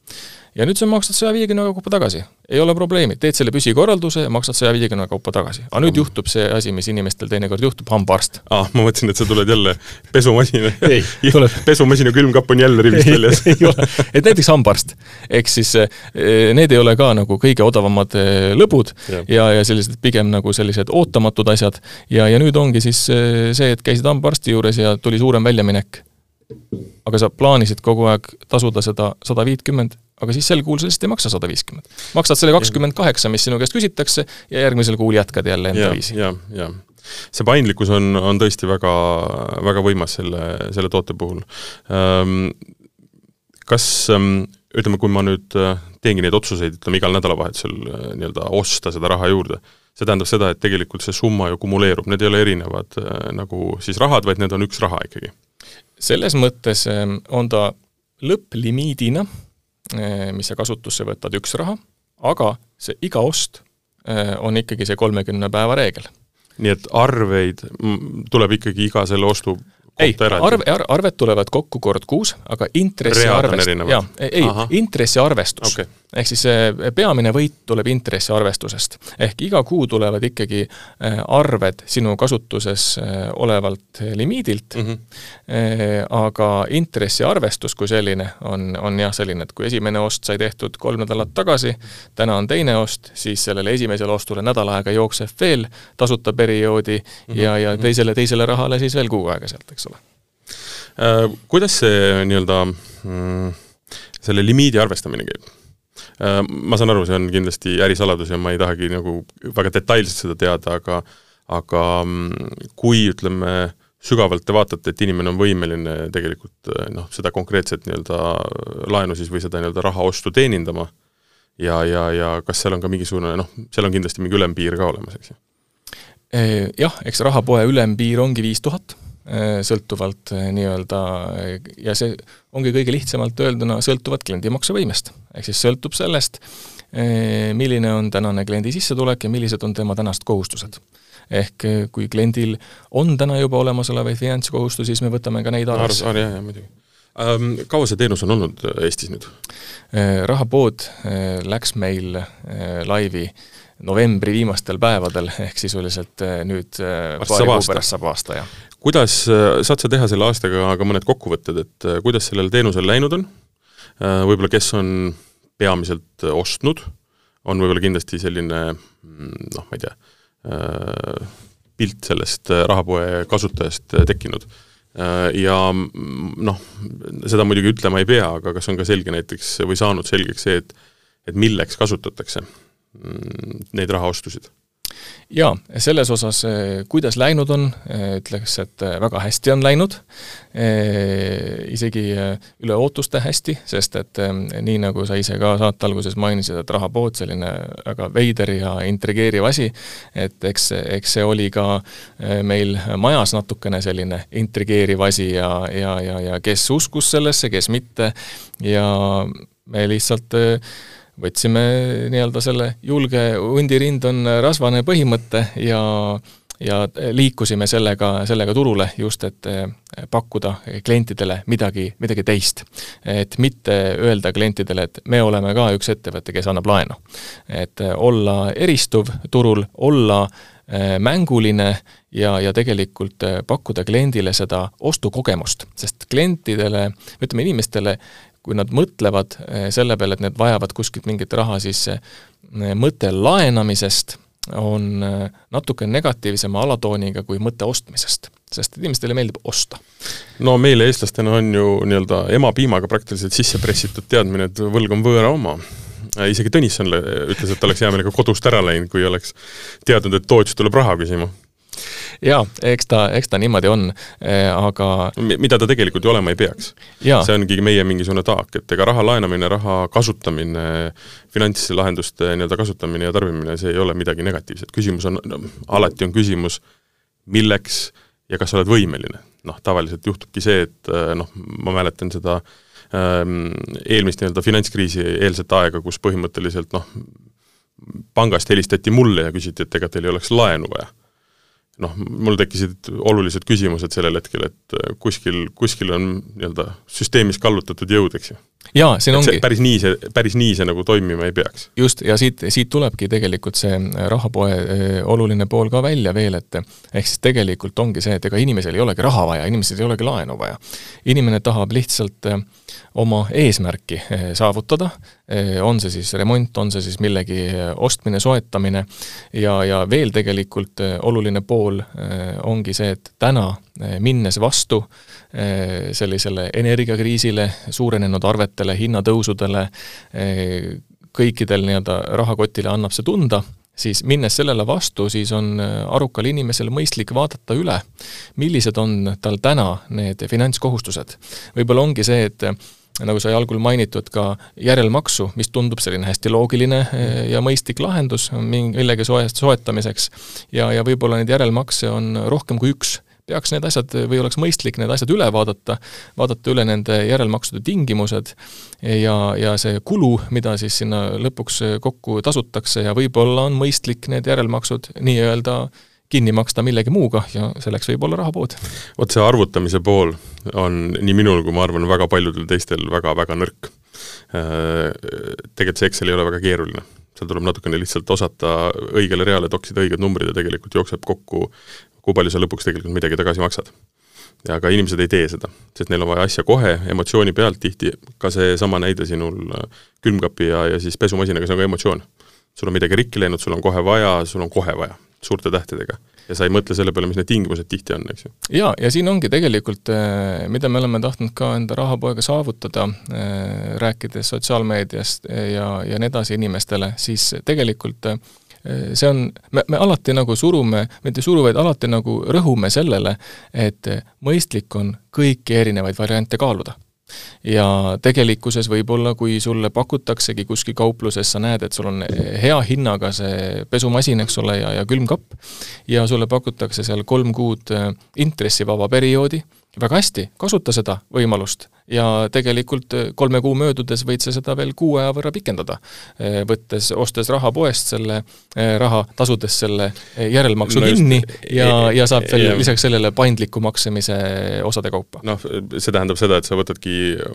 ja nüüd sa maksad saja viiekümne kaupa tagasi. ei ole probleemi, teed selle püsikorralduse ja maksad saja viiekümne kaupa tagasi. aga nüüd juhtub see asi, mis inimestel teinekord juhtub, hambaarst. aa ah,, ma mõtlesin, et sa tuled jälle pesumasina pesumasina külmkapp on jälle rivist väljas. ei ole, et näiteks hambaarst. ehk siis eh, need ei ole ka nagu kõige odavamad eh, lõbud ja, ja, ja sellised pigem nagu sellised ootamatud asjad ja, ja nüüd ongi siis eh, see, et käisid hambaarsti juures ja tuli suurem väljaminek aga sa plaanisid kogu aeg tasuda seda sada viitkümmend, aga siis sel kuul sa lihtsalt ei maksa sada viiskümmend. maksad selle kakskümmend kaheksa, mis sinu käest küsitakse, ja järgmisel kuul jätkad jälle enda ja, viisi. jah, jah. see paindlikkus on, on tõesti väga, väga võimas selle, selle toote puhul. Ehm, kas ähm, ütleme, kui ma nüüd äh, teengi neid otsuseid, ütleme igal nädalavahetusel äh, nii-öelda osta seda raha juurde, see tähendab seda, et tegelikult see summa ju kumuleerub, need ei ole erinevad äh, nagu siis rahad, vaid need on üks raha ikkagi. Selles mõttes ähm, on ta lõpplimiidina, äh, mis sa kasutusse võtad, üks raha, aga see iga ost äh, on ikkagi see kolmekümne päeva reegel. nii et arveid tuleb ikkagi iga selle ostu ei, arve, arved tulevad kokku kord kuus, aga intressiarvest-, jaa, ei, intressiarvestus okay.. Ehk siis peamine võit tuleb intressiarvestusest. ehk iga kuu tulevad ikkagi äh, arved sinu kasutuses äh, olevalt limiidilt mm, -hmm. aga intressiarvestus kui selline on, on jah, selline, et kui esimene ost sai tehtud kolm nädalat tagasi, täna on teine ost, siis sellele esimesele ostule nädal aega jookseb veel tasuta perioodi mm -hmm. ja, ja teisele, teisele rahale siis veel kuu aega sealt, eks eks ole. Äh, kuidas see nii-öelda mm, selle limiidi arvestamine käib? Äh, ma saan aru, see on kindlasti ärisaladus ja ma ei tahagi nagu väga detailselt seda teada, aga aga mm, kui ütleme, sügavalt te vaatate, et inimene on võimeline tegelikult äh, noh, seda konkreetset nii-öelda laenu siis või seda nii-öelda rahaostu teenindama ja, ja, ja kas seal on ka mingisugune noh, seal on kindlasti mingi ülempiir ka olemas, eks ju? Jah, eks rahapoe ülempiir ongi viis tuhat Äh, sõltuvalt äh, nii-öelda ja see ongi kõige lihtsamalt öelduna, sõltuvalt kliendi maksevõimest. ehk siis sõltub sellest, äh, milline on tänane kliendi sissetulek ja millised on tema tänased kohustused. ehk kui kliendil on täna juba olemasolevaid finantskohustusi, siis me võtame ka neid arvesse. jah, jah, muidugi ähm,. Kaua see teenus on olnud Eestis nüüd? rahapood läks meil laivi novembri viimastel päevadel, ehk sisuliselt nüüd paari kuu pärast saab aasta, jah kuidas, äh, saad sa teha selle aastaga ka mõned kokkuvõtted, et äh, kuidas sellel teenusel läinud on, äh, võib-olla kes on peamiselt ostnud, on võib-olla kindlasti selline mm, noh, ma ei tea, pilt sellest rahapoe kasutajast tekkinud. Ja mm, noh, seda muidugi ütlema ei pea, aga kas on ka selge näiteks või saanud selgeks see, et et milleks kasutatakse mm, neid rahaostusid? Jaa, selles osas, eh, kuidas läinud on, eh, ütleks, et eh, väga hästi on läinud, isegi üle ootuste hästi, sest et nii, nagu sa ise ka saate alguses mainisid, et rahapood, selline väga veider ja intrigeeriv asi, et eks, eks see oli ka meil majas natukene selline intrigeeriv asi ja, ja, ja, ja kes uskus sellesse, kes mitte, ja me lihtsalt äh, võtsime nii-öelda selle julge hundirind on rasvane põhimõtte ja ja liikusime sellega, sellega turule just, et eh, pakkuda klientidele midagi, midagi teist. et mitte öelda klientidele, et me oleme ka üks ettevõte, kes annab laenu. et olla eristuv turul, olla eh, mänguline ja, ja tegelikult eh, pakkuda kliendile seda ostukogemust, sest klientidele, ütleme inimestele kui nad mõtlevad eh, selle peale, et need vajavad kuskilt mingit raha, siis eh, mõte laenamisest on natuke negatiivsema alatooniga kui mõte ostmisest, sest inimestele meeldib osta. no meile, eestlastena, on ju nii-öelda emapiimaga praktiliselt sisse pressitud teadmine, et võlg on võõra oma isegi Tõnisson ütles, et oleks hea meelega kodust ära läinud, kui oleks teadnud, et tootjast tuleb raha küsima jaa, eks ta, eks ta niimoodi on, eh, aga mida ta tegelikult ju olema ei peaks. see ongi meie mingisugune taak, et ega raha laenamine, raha kasutamine, finantslahenduste nii-öelda kasutamine ja tarbimine, see ei ole midagi negatiivset, küsimus on no,, alati on küsimus, milleks ja kas sa oled võimeline. noh, tavaliselt juhtubki see, et eh, noh, ma mäletan seda ähm, eelmist nii-öelda finantskriisi eelset aega, kus põhimõtteliselt noh, pangast helistati mulle ja küsiti, et ega teil ei oleks laenu vaja noh, mul tekkisid olulised küsimused sellel hetkel, et äh, kuskil, kuskil on nii-öelda süsteemis kallutatud jõud, eks ju. Jaa, siin ongi päris nii see, päris nii see nagu toimima ei peaks. just, ja siit, siit tulebki tegelikult see rahapoe äh, oluline pool ka välja veel, et ehk siis tegelikult ongi see, et ega inimesel ei olegi raha vaja, inimesel ei olegi laenu vaja. inimene tahab lihtsalt äh, oma eesmärki saavutada, on see siis remont, on see siis millegi ostmine, soetamine ja, ja veel tegelikult oluline pool, äh, ongi see, et täna äh, minnes vastu äh, sellisele energiakriisile, suurenenud arvetele, hinnatõusudele, kõikidel nii-öelda rahakotile annab see tunda, siis minnes sellele vastu, siis on arukal inimesel mõistlik vaadata üle, millised on tal täna need finantskohustused. võib-olla ongi see, et nagu sai algul mainitud, ka järelmaksu, mis tundub selline hästi loogiline eh, ja mõistlik lahendus millegi soest, soetamiseks. ja, ja võib-olla neid järelmakse on rohkem kui üks peaks need asjad või oleks mõistlik need asjad üle vaadata, vaadata üle nende järelmaksude tingimused ja, ja see kulu, mida siis sinna lõpuks kokku tasutakse ja võib-olla on mõistlik need järelmaksud nii-öelda kinni maksta millegi muuga ja selleks võib olla rahapood. vot see arvutamise pool on nii minul kui ma arvan, väga paljudel teistel väga-väga nõrk. Äh, tegelikult see Excel ei ole väga keeruline, seal tuleb natukene lihtsalt osata õigele reale toksida õiged numbrid ja tegelikult jookseb kokku, kui palju sa lõpuks tegelikult midagi tagasi maksad ja aga inimesed ei tee seda, sest neil on vaja asja kohe, emotsiooni pealt tihti, ka seesama näide sinul külmkapi ja, ja siis pesumasinaga, see on ka emotsioon. sul on midagi rikki läinud, sul on kohe vaja, sul on kohe vaja suurte tähtedega. ja sa ei mõtle selle peale, mis need tingimused tihti on, eks ju. jaa, ja siin ongi tegelikult, äh, mida me oleme tahtnud ka enda rahapoega saavutada, äh, rääkides sotsiaalmeediast ja, ja nii edasi inimestele, siis tegelikult äh, see on, me, me alati nagu surume, mitte ei suru, vaid alati nagu rõhume sellele, et mõistlik on kõiki erinevaid variante kaaluda. Ja tegelikkuses võib-olla, kui sulle pakutaksegi kuskil kaupluses, sa näed, et sul on hea hinnaga see pesumasin, eks ole, ja, ja külmkapp, ja sulle pakutakse seal kolm kuud intressivaba perioodi, väga hästi, kasuta seda võimalust ja tegelikult äh, kolme kuu möödudes võid sa seda veel kuu aja võrra pikendada, äh, võttes, ostes raha poest selle äh, raha, tasudes selle järelmaksu no kinni ja, ja saab veel ja, lisaks sellele paindliku maksemise osade kaupa. noh, see tähendab seda, et sa võtadki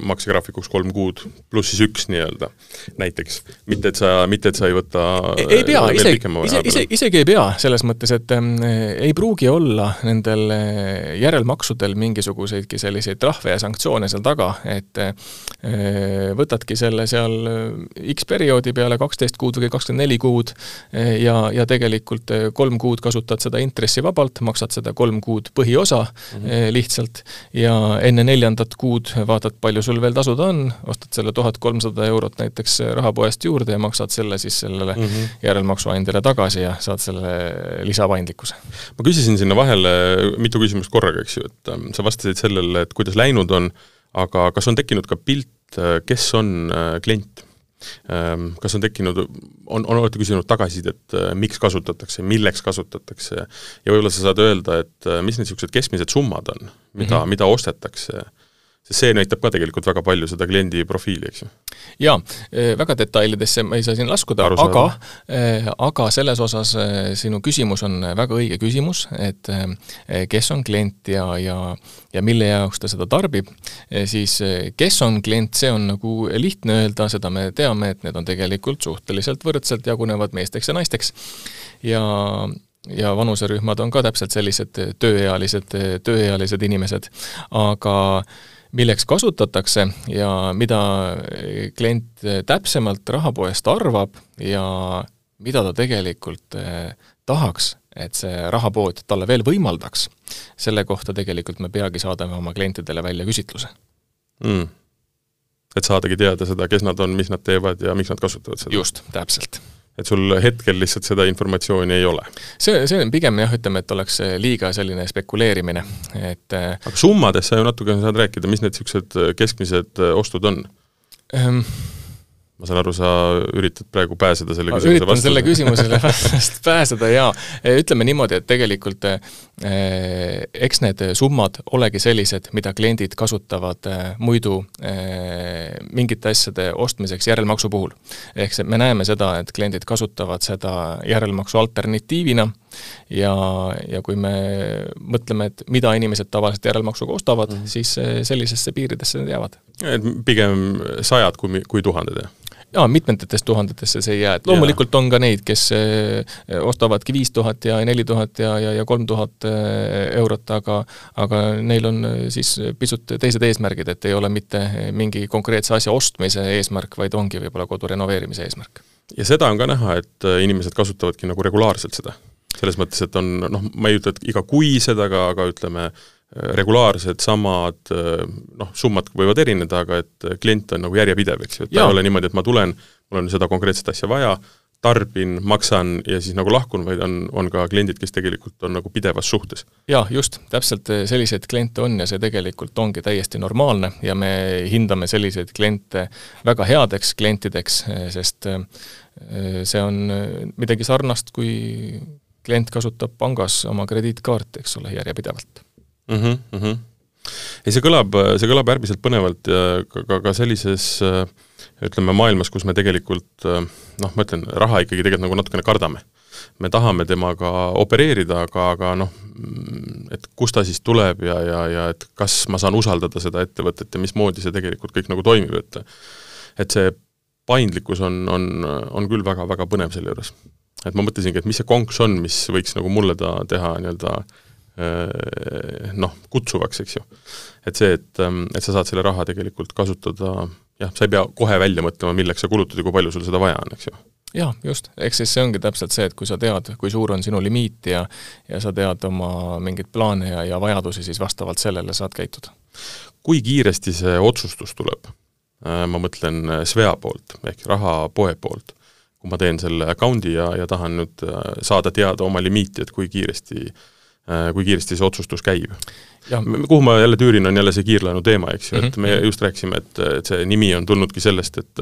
maksegraafikuks kolm kuud pluss siis üks nii-öelda, näiteks. mitte et sa, mitte et sa ei võta ei, ei pea, isegi, ise, ise, isegi ei pea, selles mõttes, et äh, ei pruugi olla nendel järelmaksudel mingisuguseidki selliseid trahve ja sanktsioone seal taga, et eh, võtadki selle seal eh, X perioodi peale, kaksteist kuud või kakskümmend neli kuud eh, ja, ja tegelikult kolm kuud kasutad seda intressivabalt, maksad seda kolm kuud põhiosa mm -hmm. lihtsalt ja enne neljandat kuud vaatad, palju sul veel tasuda on, ostad selle tuhat kolmsada eurot näiteks rahapoest juurde ja maksad selle siis sellele mm -hmm. järelmaksuandjale tagasi ja saad selle lisapaindlikkuse. ma küsisin sinna vahele mitu küsimust korraga, eks ju, et ähm, sa vastasid sellele, et kuidas läinud on, aga kas on tekkinud ka pilt, äh, kes on äh, klient? Ähm, kas on tekkinud, on, on, olete küsinud tagasisidet, äh, miks kasutatakse, milleks kasutatakse ja võib-olla sa saad öelda, et mis need niisugused keskmised summad on, mida mm, -hmm. mida ostetakse sest see näitab ka tegelikult väga palju seda kliendi profiili, eks ju. jaa, eh, väga detailidesse ma ei saa siin laskuda, aga eh, aga selles osas eh, sinu küsimus on väga õige küsimus, et kes on klient ja, ja ja mille jaoks ta seda tarbib, siis kes on klient, see on nagu lihtne öelda, seda me teame, et need on tegelikult suhteliselt võrdselt jagunevad meesteks ja naisteks. ja ja vanuserühmad on ka täpselt sellised tööealised, tööealised inimesed, aga milleks kasutatakse ja mida klient täpsemalt rahapoest arvab ja mida ta tegelikult eh, tahaks, et see rahapood talle veel võimaldaks, selle kohta tegelikult me peagi saadame oma klientidele välja küsitluse. Mm.. et saadagi teada seda, kes nad on, mis nad teevad ja miks nad kasutavad seda? just, täpselt et sul hetkel lihtsalt seda informatsiooni ei ole? see, see on pigem jah, ütleme, et oleks liiga selline spekuleerimine, et äh, aga summadest sa ju natukene saad rääkida, mis need niisugused keskmised ostud on ähm,? Ma saan aru, sa üritad praegu pääseda selle küsimuse üritan vastuse. selle küsimusele vast pääseda jaa. ütleme niimoodi, et tegelikult eh, eks need summad olegi sellised, mida kliendid kasutavad eh, muidu mingite asjade ostmiseks järelmaksu puhul. ehk see, me näeme seda, et kliendid kasutavad seda järelmaksu alternatiivina ja, ja kui me mõtleme, et mida inimesed tavaliselt järelmaksuga ostavad mm, -hmm. siis sellisesse piiridesse need jäävad. et pigem sajad kui, kui tuhanded, jah? Jaa, mitmetest tuhandetesse see ei jää, et loomulikult on ka neid, kes eh, ostavadki viis tuhat ja neli tuhat ja, ja, ja kolm tuhat eh, eurot, aga aga neil on eh, siis pisut teised eesmärgid, et ei ole mitte mingi konkreetse asja ostmise eesmärk, vaid ongi võib-olla kodu renoveerimise eesmärk. ja seda on ka näha, et inimesed kasutavadki nagu regulaarselt seda? selles mõttes, et on noh, ma ei ütle, et igakuised, aga, aga ütleme, regulaarsed, samad noh, summad võivad erineda, aga et klient on nagu järjepidev, eks ju, et ta ei ole niimoodi, et ma tulen, mul on seda konkreetset asja vaja, tarbin, maksan ja siis nagu lahkun, vaid on, on ka kliendid, kes tegelikult on nagu pidevas suhtes. jaa, just, täpselt selliseid kliente on ja see tegelikult ongi täiesti normaalne ja me hindame selliseid kliente väga headeks klientideks, sest äh, see on midagi sarnast, kui klient kasutab pangas oma krediitkaarti, eks ole, järjepidevalt mm. -hmm, mm -hmm. ei, see kõlab, see kõlab äärmiselt põnevalt ja ka, ka, ka sellises ütleme, maailmas, kus me tegelikult noh, ma ütlen, raha ikkagi tegelikult nagu natukene kardame. me tahame temaga opereerida, aga, aga noh, et kust ta siis tuleb ja, ja, ja et kas ma saan usaldada seda ettevõtet ja mismoodi see tegelikult kõik nagu toimib, et et see paindlikkus on, on, on küll väga-väga põnev selle juures. et ma mõtlesingi, et mis see konks on, mis võiks nagu mulle ta teha nii-öelda äh, Äh, noh, kutsuvaks, eks ju. et see, et, ähm, et sa saad selle raha tegelikult kasutada jah, sa ei pea kohe välja mõtlema, milleks sa kulutad ja kui palju sul seda vaja on, eks ju jaa, just, eks siis see ongi täpselt see, et kui sa tead, kui suur on sinu limiit ja ja sa tead oma mingeid plaane ja, ja vajadusi, siis vastavalt sellele saad käituda. kui kiiresti see otsustus tuleb? Äh, ma mõtlen äh, Svea poolt, ehk rahapoe poolt, kui ma teen selle account'i ja, ja tahan nüüd saada teada oma limiiti, et kui kiiresti äh, Äh, kui kiiresti see otsustus käib. kuhu ma jälle tüürin, on jälle see kiirlaenu teema, eks ju mm, -hmm. et me mhm. just rääkisime, et, et see nimi on tulnudki sellest, et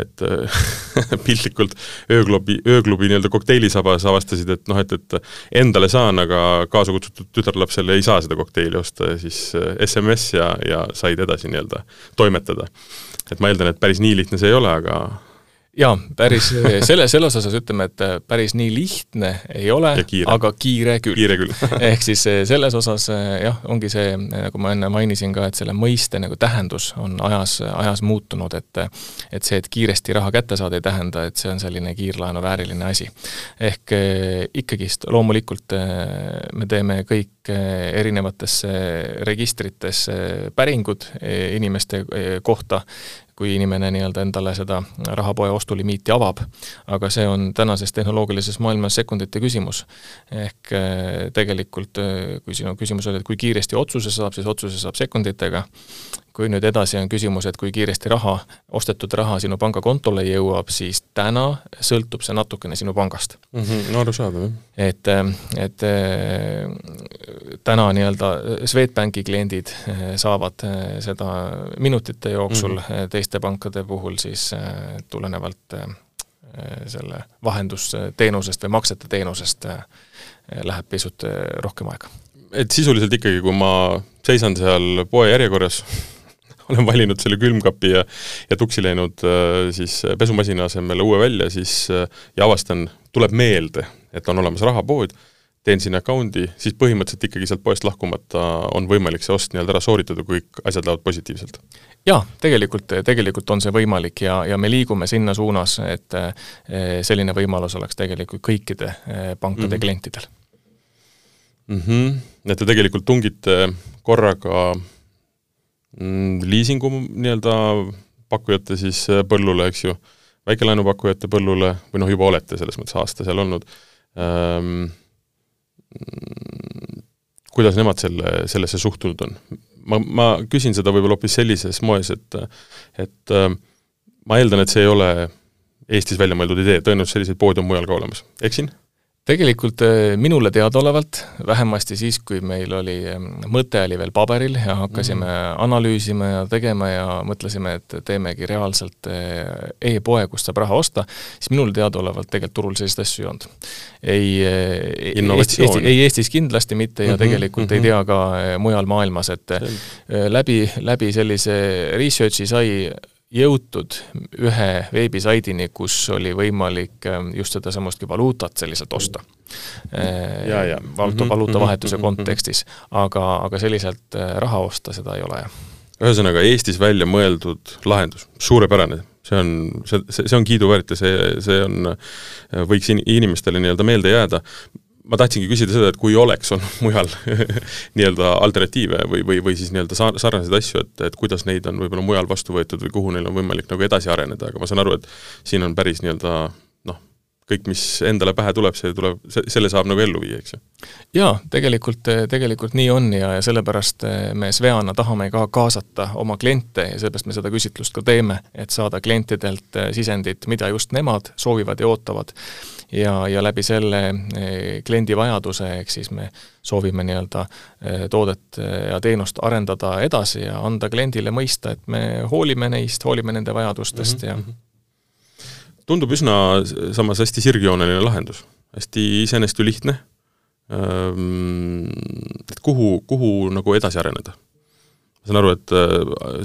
et piltlikult ööklubi, ööklubi nii-öelda kokteilisabas avastasid, et noh, et, et endale saan, aga kaasa kutsutud tütarlapsele ei saa seda kokteili osta siis SMS ja, ja said edasi nii-öelda toimetada. et ma eeldan, et päris nii lihtne see ei ole, aga jaa, päris, selle, selles osas ütleme, et äh, päris nii lihtne ei ole, aga kiire küll. kiire küll ehk siis äh, selles osas äh, jah, ongi see, nagu ma enne mainisin ka, et selle mõiste nagu tähendus on ajas, ajas muutunud, et et see, et kiiresti raha kätte saada, ei tähenda, et see on selline kiirlaenu vääriline asi. ehk ikkagist loomulikult me teeme kõik erinevatesse registritesse päringud inimeste kohta, kui inimene nii-öelda endale seda rahapoe ostulimiiti avab. aga see on tänases tehnoloogilises maailmas sekundite küsimus. ehk eh, tegelikult, eh, kui sinu küsimus oli, et kui kiiresti otsuse saab, siis otsuse saab sekunditega, kui nüüd edasi on küsimus, et kui kiiresti raha, ostetud raha sinu pangakontole jõuab, siis täna sõltub see natukene sinu pangast mm. -hmm, no arusaadav, jah. et, et äh, täna nii-öelda Swedbanki kliendid äh, saavad äh, seda minutite jooksul mm, -hmm. teiste pankade puhul siis tulenevalt selle vahendusteenusest või maksete teenusest läheb pisut rohkem aega. et sisuliselt ikkagi, kui ma seisan seal poe järjekorras olen valinud selle külmkapi ja ja tuksi läinud äh, siis pesumasina asemel uue välja, siis äh, ja avastan, tuleb meelde, et on olemas rahapood, teen sinna account'i, siis põhimõtteliselt ikkagi sealt poest lahkumata on võimalik see ost nii-öelda ära sooritada, kui kõik asjad lähevad positiivselt? jaa, tegelikult, tegelikult on see võimalik ja, ja me liigume sinna suunas, et äh, selline võimalus oleks tegelikult kõikide pankade mm -hmm. klientidel mm. -hmm. et te tegelikult tungite korraga liisingu nii-öelda pakkujate siis äh, põllule, eks ju, väikelaenupakkujate põllule või noh, juba olete selles mõttes aasta seal olnud ähm,, kuidas nemad selle, sellesse suhtunud on? ma, ma küsin seda võib-olla hoopis sellises moes, et et äh, ma eeldan, et see ei ole Eestis välja mõeldud idee, tõenäoliselt selliseid poode on mujal ka olemas, eksin? Tegelikult äh, minule teadaolevalt, vähemasti siis, kui meil oli, ähm, mõte oli veel paberil ja hakkasime mm analüüsima ja tegema ja mõtlesime, et teemegi reaalselt äh, e-poe, kust saab raha osta, siis minule teadaolevalt tegelikult turul selliseid asju ei olnud. ei, äh, Eesti, ei Eestis kindlasti mitte ja mm -hmm, tegelikult mm -hmm. ei mhm. tea ka mujal maailmas, et Selge. läbi, läbi sellise research'i sai jõutud ühe veebisaidini, kus oli võimalik ähm, just sedasamustki valuutat selliselt osta. ja, ja. Äh, valuuta, mhm, valuutavahetuse mhm, mhm, kontekstis, aga, aga selliselt äh, raha osta, seda ei ole, jah. ühesõnaga, Eestis välja mõeldud lahendus, suurepärane, see on, see, see, see on kiiduväärt ja see, see on, võiks in-, inimestele nii-öelda meelde jääda ma tahtsingi küsida seda, et kui oleks olnud mujal nii-öelda alternatiive või, või, või siis nii-öelda sar-, sarnaseid asju, et, et kuidas neid on võib-olla mujal vastu võetud või kuhu neil on võimalik nagu edasi areneda, aga ma saan aru, et siin on päris nii-öelda noh, kõik, mis endale pähe tuleb, see tuleb, selle saab nagu ellu viia, eks ju? jaa, tegelikult, tegelikult nii on ja, ja sellepärast me Sveana tahame ka kaasata oma kliente ja sellepärast me seda küsitlust ka teeme, et saada klientidelt sisendit, mida just nemad soovivad ja ootavad ja, ja läbi selle eh, kliendi vajaduse, ehk siis me soovime nii-öelda eh, toodet eh, ja teenust arendada edasi ja anda kliendile mõista, et me hoolime neist, hoolime nende vajadustest mm -hmm. ja mhm. tundub üsna samas hästi sirgjooneline lahendus, hästi iseenesest ju lihtne, ehm, et kuhu, kuhu nagu edasi areneda? ma saan aru, et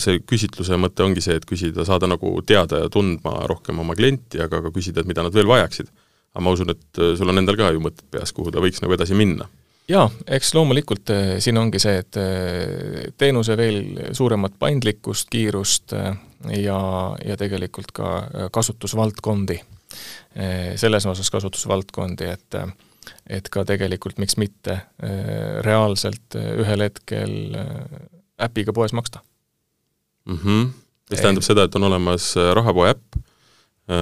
see küsitluse mõte ongi see, et küsida, saada nagu teada ja tundma rohkem oma klienti, aga ka küsida, et mida nad veel vajaksid aga ma usun, et äh, sul on endal ka ju mõtted peas, kuhu ta võiks nagu edasi minna jaa, eks loomulikult äh, siin ongi see, et äh, teenuse veel suuremat paindlikkust, kiirust ja, ja tegelikult ka kasutusvaldkondi. selles osas kasutusvaldkondi, et et ka tegelikult miks mitte reaalselt ühel hetkel äpiga poes maksta mm. -hmm. mis tähendab seda, et on olemas rahapoe äpp,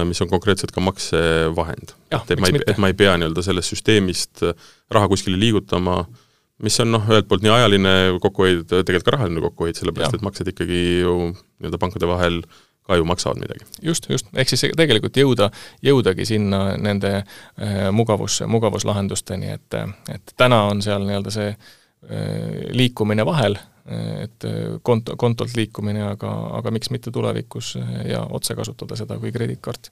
mis on konkreetselt ka maksevahend. et ma ei, et ma ei pea nii-öelda sellest süsteemist äh, raha kuskile liigutama, mis on noh, ühelt poolt nii ajaline kokkuhoid, tegelikult ka rahaline kokkuhoid, sellepärast ja. et maksed ikkagi ju nii-öelda pankade vahel ka ju maksavad midagi. just, just, ehk siis tegelikult jõuda, jõudagi sinna nende äh, mugavus, mugavuslahendusteni, et, et täna on seal nii-öelda see äh, liikumine vahel et konto, kontolt liikumine, aga, aga miks mitte tulevikus ja otse kasutada seda kui krediitkaarti.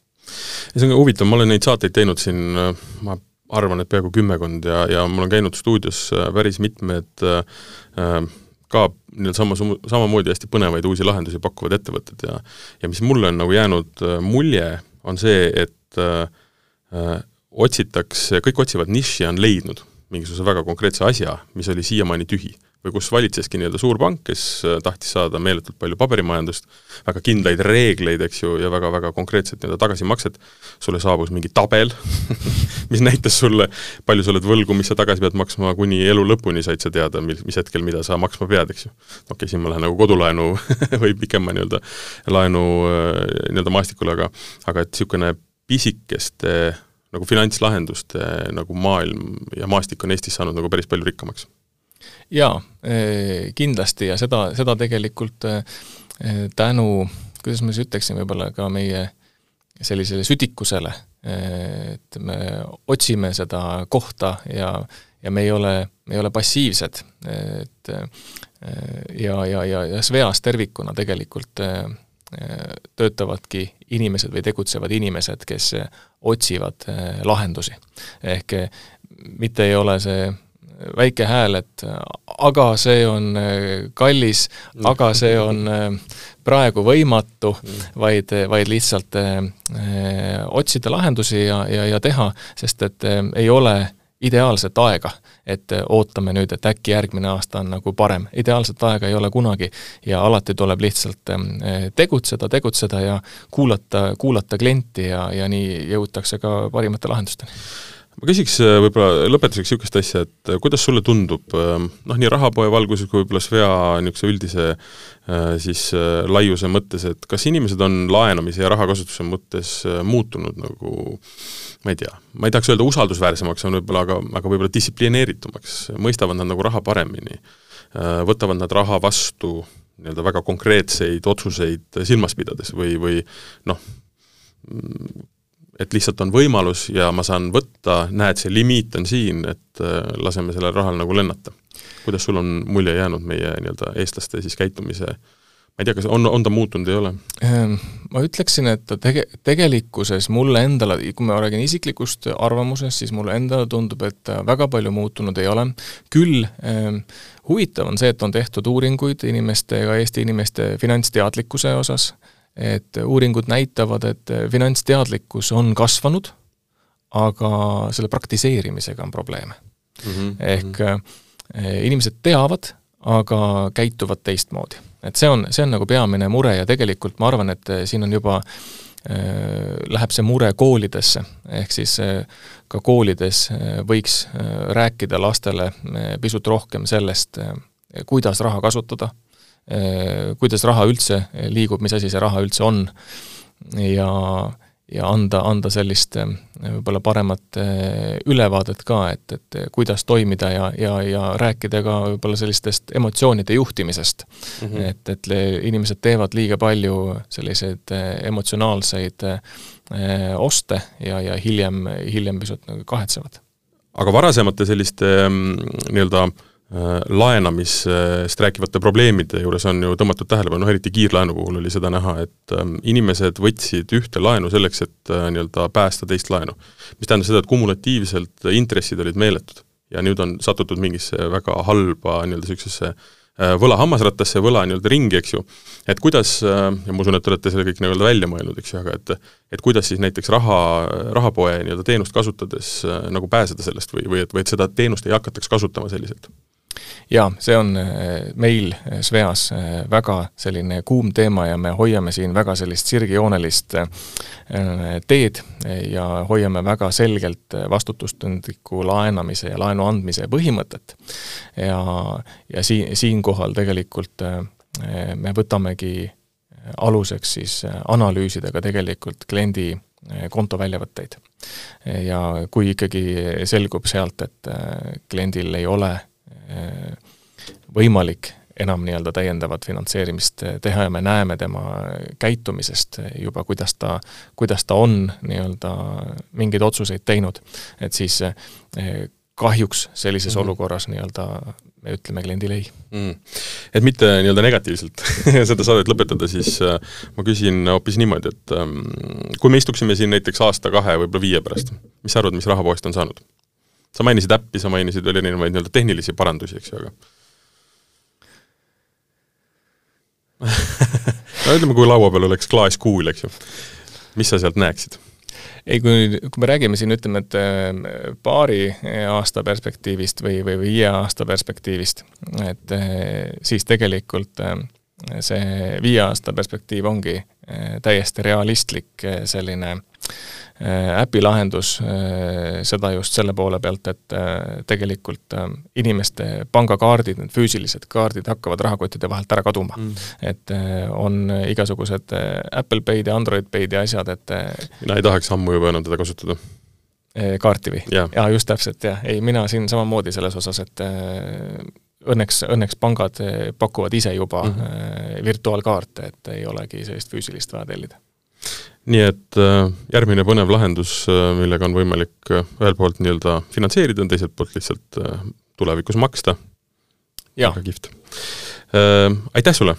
see on ka huvitav, ma olen neid saateid teinud siin, ma arvan, et peaaegu kümmekond ja, ja mul on käinud stuudios päris mitmed äh, ka nii-öelda sama, samamoodi hästi põnevaid uusi lahendusi pakkuvad ettevõtted ja ja mis mulle on nagu jäänud mulje, on see, et äh, otsitakse, kõik otsivad nišši ja on leidnud mingisuguse väga konkreetse asja, mis oli siiamaani tühi või kus valitseski nii-öelda suur pank, kes äh, tahtis saada meeletult palju paberimajandust, väga kindlaid reegleid, eks ju, ja väga-väga konkreetset nii-öelda tagasimakset, sulle saabus mingi tabel mis näitas sulle, palju sa oled võlgu, mis sa tagasi pead maksma, kuni elu lõpuni said sa teada, mil, mis hetkel mida sa maksma pead, eks ju. okei okay,, siin ma lähen nagu kodulaenu või pikema nii-öelda laenu äh, nii-öelda maastikule, aga aga et niisugune pisikeste nagu finantslahenduste nagu maailm ja maastik on Eestis saanud nagu päris palju rikkamaks jaa, eh, kindlasti ja seda, seda tegelikult eh, tänu, kuidas ma siis ütleksin, võib-olla ka meie sellisele südikusele, eh, et me otsime seda kohta ja, ja me ei ole, me ei ole passiivsed, et ja, ja, ja, ja Sveas tervikuna tegelikult töötavadki inimesed või tegutsevad inimesed, kes otsivad lahendusi. ehk mitte ei ole see väike hääl, et aga see on äh, kallis, aga see on äh, praegu võimatu, vaid, vaid lihtsalt äh, otsida lahendusi ja, ja, ja teha, sest et ei ole ideaalset aega, et ootame nüüd, et äkki järgmine aasta on nagu parem. ideaalset aega ei ole kunagi ja alati tuleb lihtsalt tegutseda, tegutseda ja kuulata, kuulata klienti ja, ja nii jõutakse ka parimate lahendusteni ma küsiks äh, võib-olla lõpetuseks niisugust asja, et äh, kuidas sulle tundub ähm, noh, nii rahapoe valguses kui võib-olla Svea niisuguse üldise äh, siis laiuse mõttes, et kas inimesed on laenamise ja rahakasutuse mõttes muutunud nagu ma ei tea, ma ei tahaks öelda usaldusväärsemaks, on võib-olla, aga, aga võib-olla distsiplineeritumaks, mõistavad nad nagu raha paremini, võtavad nad raha vastu nii-öelda väga konkreetseid otsuseid silmas pidades või, või noh, et lihtsalt on võimalus ja ma saan võtta, näed, see limiit on siin, et äh, laseme sellel rahal nagu lennata. kuidas sul on mulje jäänud meie nii-öelda eestlaste siis käitumise ma ei tea, kas on, on ta muutunud, ei ole? Ehm, ma ütleksin, et ta tege-, tegelikkuses mulle endale, kui ma räägin isiklikust arvamusest, siis mulle endale tundub, et väga palju muutunud ei ole, küll eh, huvitav on see, et on tehtud uuringuid inimeste, ka Eesti inimeste finantsteadlikkuse osas et uuringud näitavad, et finantsteadlikkus on kasvanud, aga selle praktiseerimisega on probleeme mm. -hmm. ehk eh, inimesed teavad, aga käituvad teistmoodi. et see on, see on nagu peamine mure ja tegelikult ma arvan, et siin on juba äh, läheb see mure koolidesse, ehk siis äh, ka koolides võiks rääkida lastele pisut rohkem sellest, kuidas raha kasutada kuidas raha üldse liigub, mis asi see raha üldse on ja, ja anda, anda sellist äh, võib-olla paremat äh, ülevaadet ka, et, et kuidas toimida ja, ja, ja rääkida ka võib-olla sellistest emotsioonide juhtimisest mm. -hmm. et, et inimesed teevad liiga palju selliseid emotsionaalseid oste ja, ja hiljem, hiljem pisut nagu kahetsevad. aga varasemate selliste mm, nii-öelda äh, Äh, laenamisest rääkivate probleemide juures on ju tõmmatud tähelepanu, noh eriti kiirlaenu puhul oli seda näha, et ähm, inimesed võtsid ühte laenu selleks, et äh, nii-öelda päästa teist laenu. mis tähendas seda, et kumulatiivselt intressid olid meeletud. ja nüüd on satutud mingisse väga halba nii-öelda niisugusesse äh, võla hammasrattasse, võla nii-öelda ringi, eks ju, et kuidas, ja ma usun, et te olete selle kõik nii-öelda välja mõelnud, eks ju, aga et et kuidas siis näiteks raha, rahapoe nii-öelda teenust kasutades nagu pääseda sellest või, või et, või et seda teenust ei hakataks kasutama selliselt? Jaa, see on äh, meil äh, Sveas äh, väga selline kuum teema ja me hoiame siin väga sellist sirgjoonelist teed ja hoiame väga selgelt vastutustundliku laenamise ja laenu andmise põhimõtet. ja, ja siin, siinkohal tegelikult me võtamegi aluseks siis analüüsida ka tegelikult kliendi konto väljavõtteid. ja kui ikkagi selgub sealt, et kliendil ei ole võimalik enam nii-öelda täiendavat finantseerimist teha ja me näeme tema käitumisest juba, kuidas ta, kuidas ta on nii-öelda mingeid otsuseid teinud, et siis kahjuks sellises mm -hmm. olukorras nii-öelda me ütleme kliendile ei mm.. Et mitte nii-öelda negatiivselt seda saadet lõpetada, siis äh, ma küsin hoopis niimoodi, et ähm, kui me istuksime siin näiteks aasta-kahe, võib-olla viie pärast, mis sa arvad, mis rahapoest on saanud? Sa mainisid äppi, sa mainisid veel erinevaid nii-öelda tehnilisi parandusi, eks ju, aga no ütleme, kui laua peal oleks klaaskuul, eks ju, mis sa sealt näeksid? ei, kui, kui me räägime siin, ütleme, et äh, paari aasta perspektiivist või, või viie aasta perspektiivist, et äh, siis tegelikult äh, see viie aasta perspektiiv ongi täiesti realistlik selline äh, Äh, äpi lahendus, äh, seda just selle poole pealt, et äh, tegelikult inimeste pangakaardid, need füüsilised kaardid hakkavad rahakottide vahelt ära kaduma mm.. et on igasugused Apple Pay'd ja Android Pay'd ja asjad, et mina ei tahaks ammu juba enam teda kasutada kaarti või yeah.? jaa, just täpselt, jah. ei, mina siin samamoodi selles osas, et õnneks, õnneks pangad pakuvad ise juba mm -hmm. virtuaalkaarte, et ei olegi sellist füüsilist vaja tellida nii et äh, järgmine põnev lahendus, äh, millega on võimalik äh, ühelt poolt nii-öelda finantseerida, teiselt poolt lihtsalt tulevikus maksta. väga kihvt. Aitäh sulle!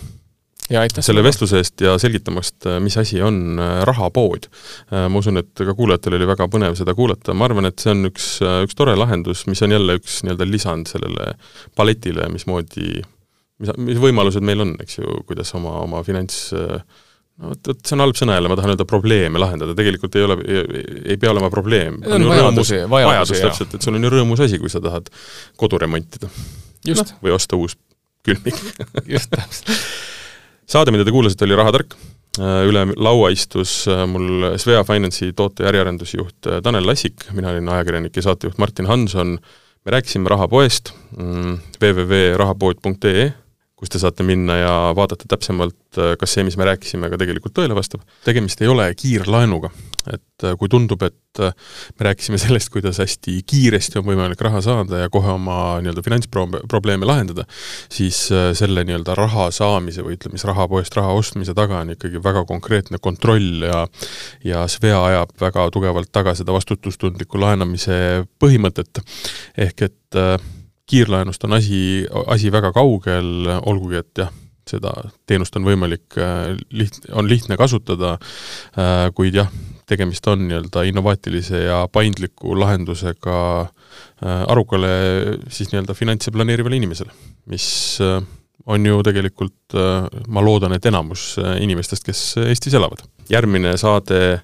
ja aitäh selle vestluse eest ja selgitamast, mis asi on rahapood. ma usun, et ka kuulajatel oli väga põnev seda kuulata, ma arvan, et see on üks, üks tore lahendus, mis on jälle üks nii-öelda lisand sellele paletile, mismoodi, mis, mis võimalused meil on, eks ju, kuidas oma, oma finants äh, no vot, vot see on halb sõna jälle, ma tahan öelda probleeme lahendada, tegelikult ei ole, ei pea olema probleem. on vajadusi, vajadus täpselt, et sul on ju rõõmus asi, kui sa tahad kodu remontida. No, või osta uus külmik. Just täpselt. Saade, mida te kuulasite, oli Rahatark. üle laua istus mul Svea Finance'i toote- ja äriarendusjuht Tanel Lassik, mina olin ajakirjanik ja saatejuht Martin Hanson, me rääkisime rahapoest, mm, www.rahapood.ee, kus te saate minna ja vaadata täpsemalt, kas see, mis me rääkisime, ka tegelikult tõele vastab. tegemist ei ole kiirlaenuga et äh, kui tundub, et äh, me rääkisime sellest, kuidas hästi kiiresti on võimalik raha saada ja kohe oma nii-öelda finantsprobleeme lahendada, siis äh, selle nii-öelda raha saamise või ütleme siis rahapoest raha ostmise taga on ikkagi väga konkreetne kontroll ja ja Svea ajab väga tugevalt taga seda vastutustundliku laenamise põhimõtet. ehk et kiirlaenust on asi, asi väga kaugel, olgugi et jah, seda teenust on võimalik liht-, on lihtne kasutada, kuid jah, tegemist on nii-öelda innovaatilise ja paindliku lahendusega äh, arukale siis nii-öelda finantse planeerivale inimesele, mis äh, on ju tegelikult, äh, ma loodan, et enamus inimestest, kes Eestis elavad. järgmine saade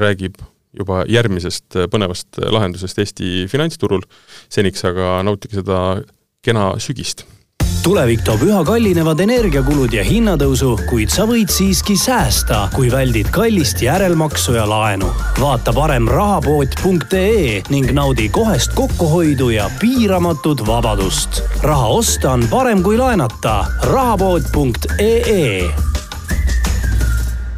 räägib juba järgmisest põnevast lahendusest Eesti finantsturul, seniks aga nautige seda kena sügist tulevik toob üha kallinevad energiakulud ja hinnatõusu, kuid sa võid siiski säästa, kui väldid kallist järelmaksu ja laenu. vaata parem rahapood.ee ning naudi kohest kokkuhoidu ja piiramatut vabadust. raha osta on parem kui laenata. rahapood.ee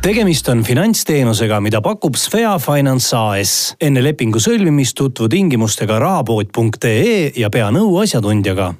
tegemist on finantsteenusega, mida pakub Svea Finance AS. enne lepingu sõlmimist tutvu tingimustega rahapood.ee ja pea nõu asjatundjaga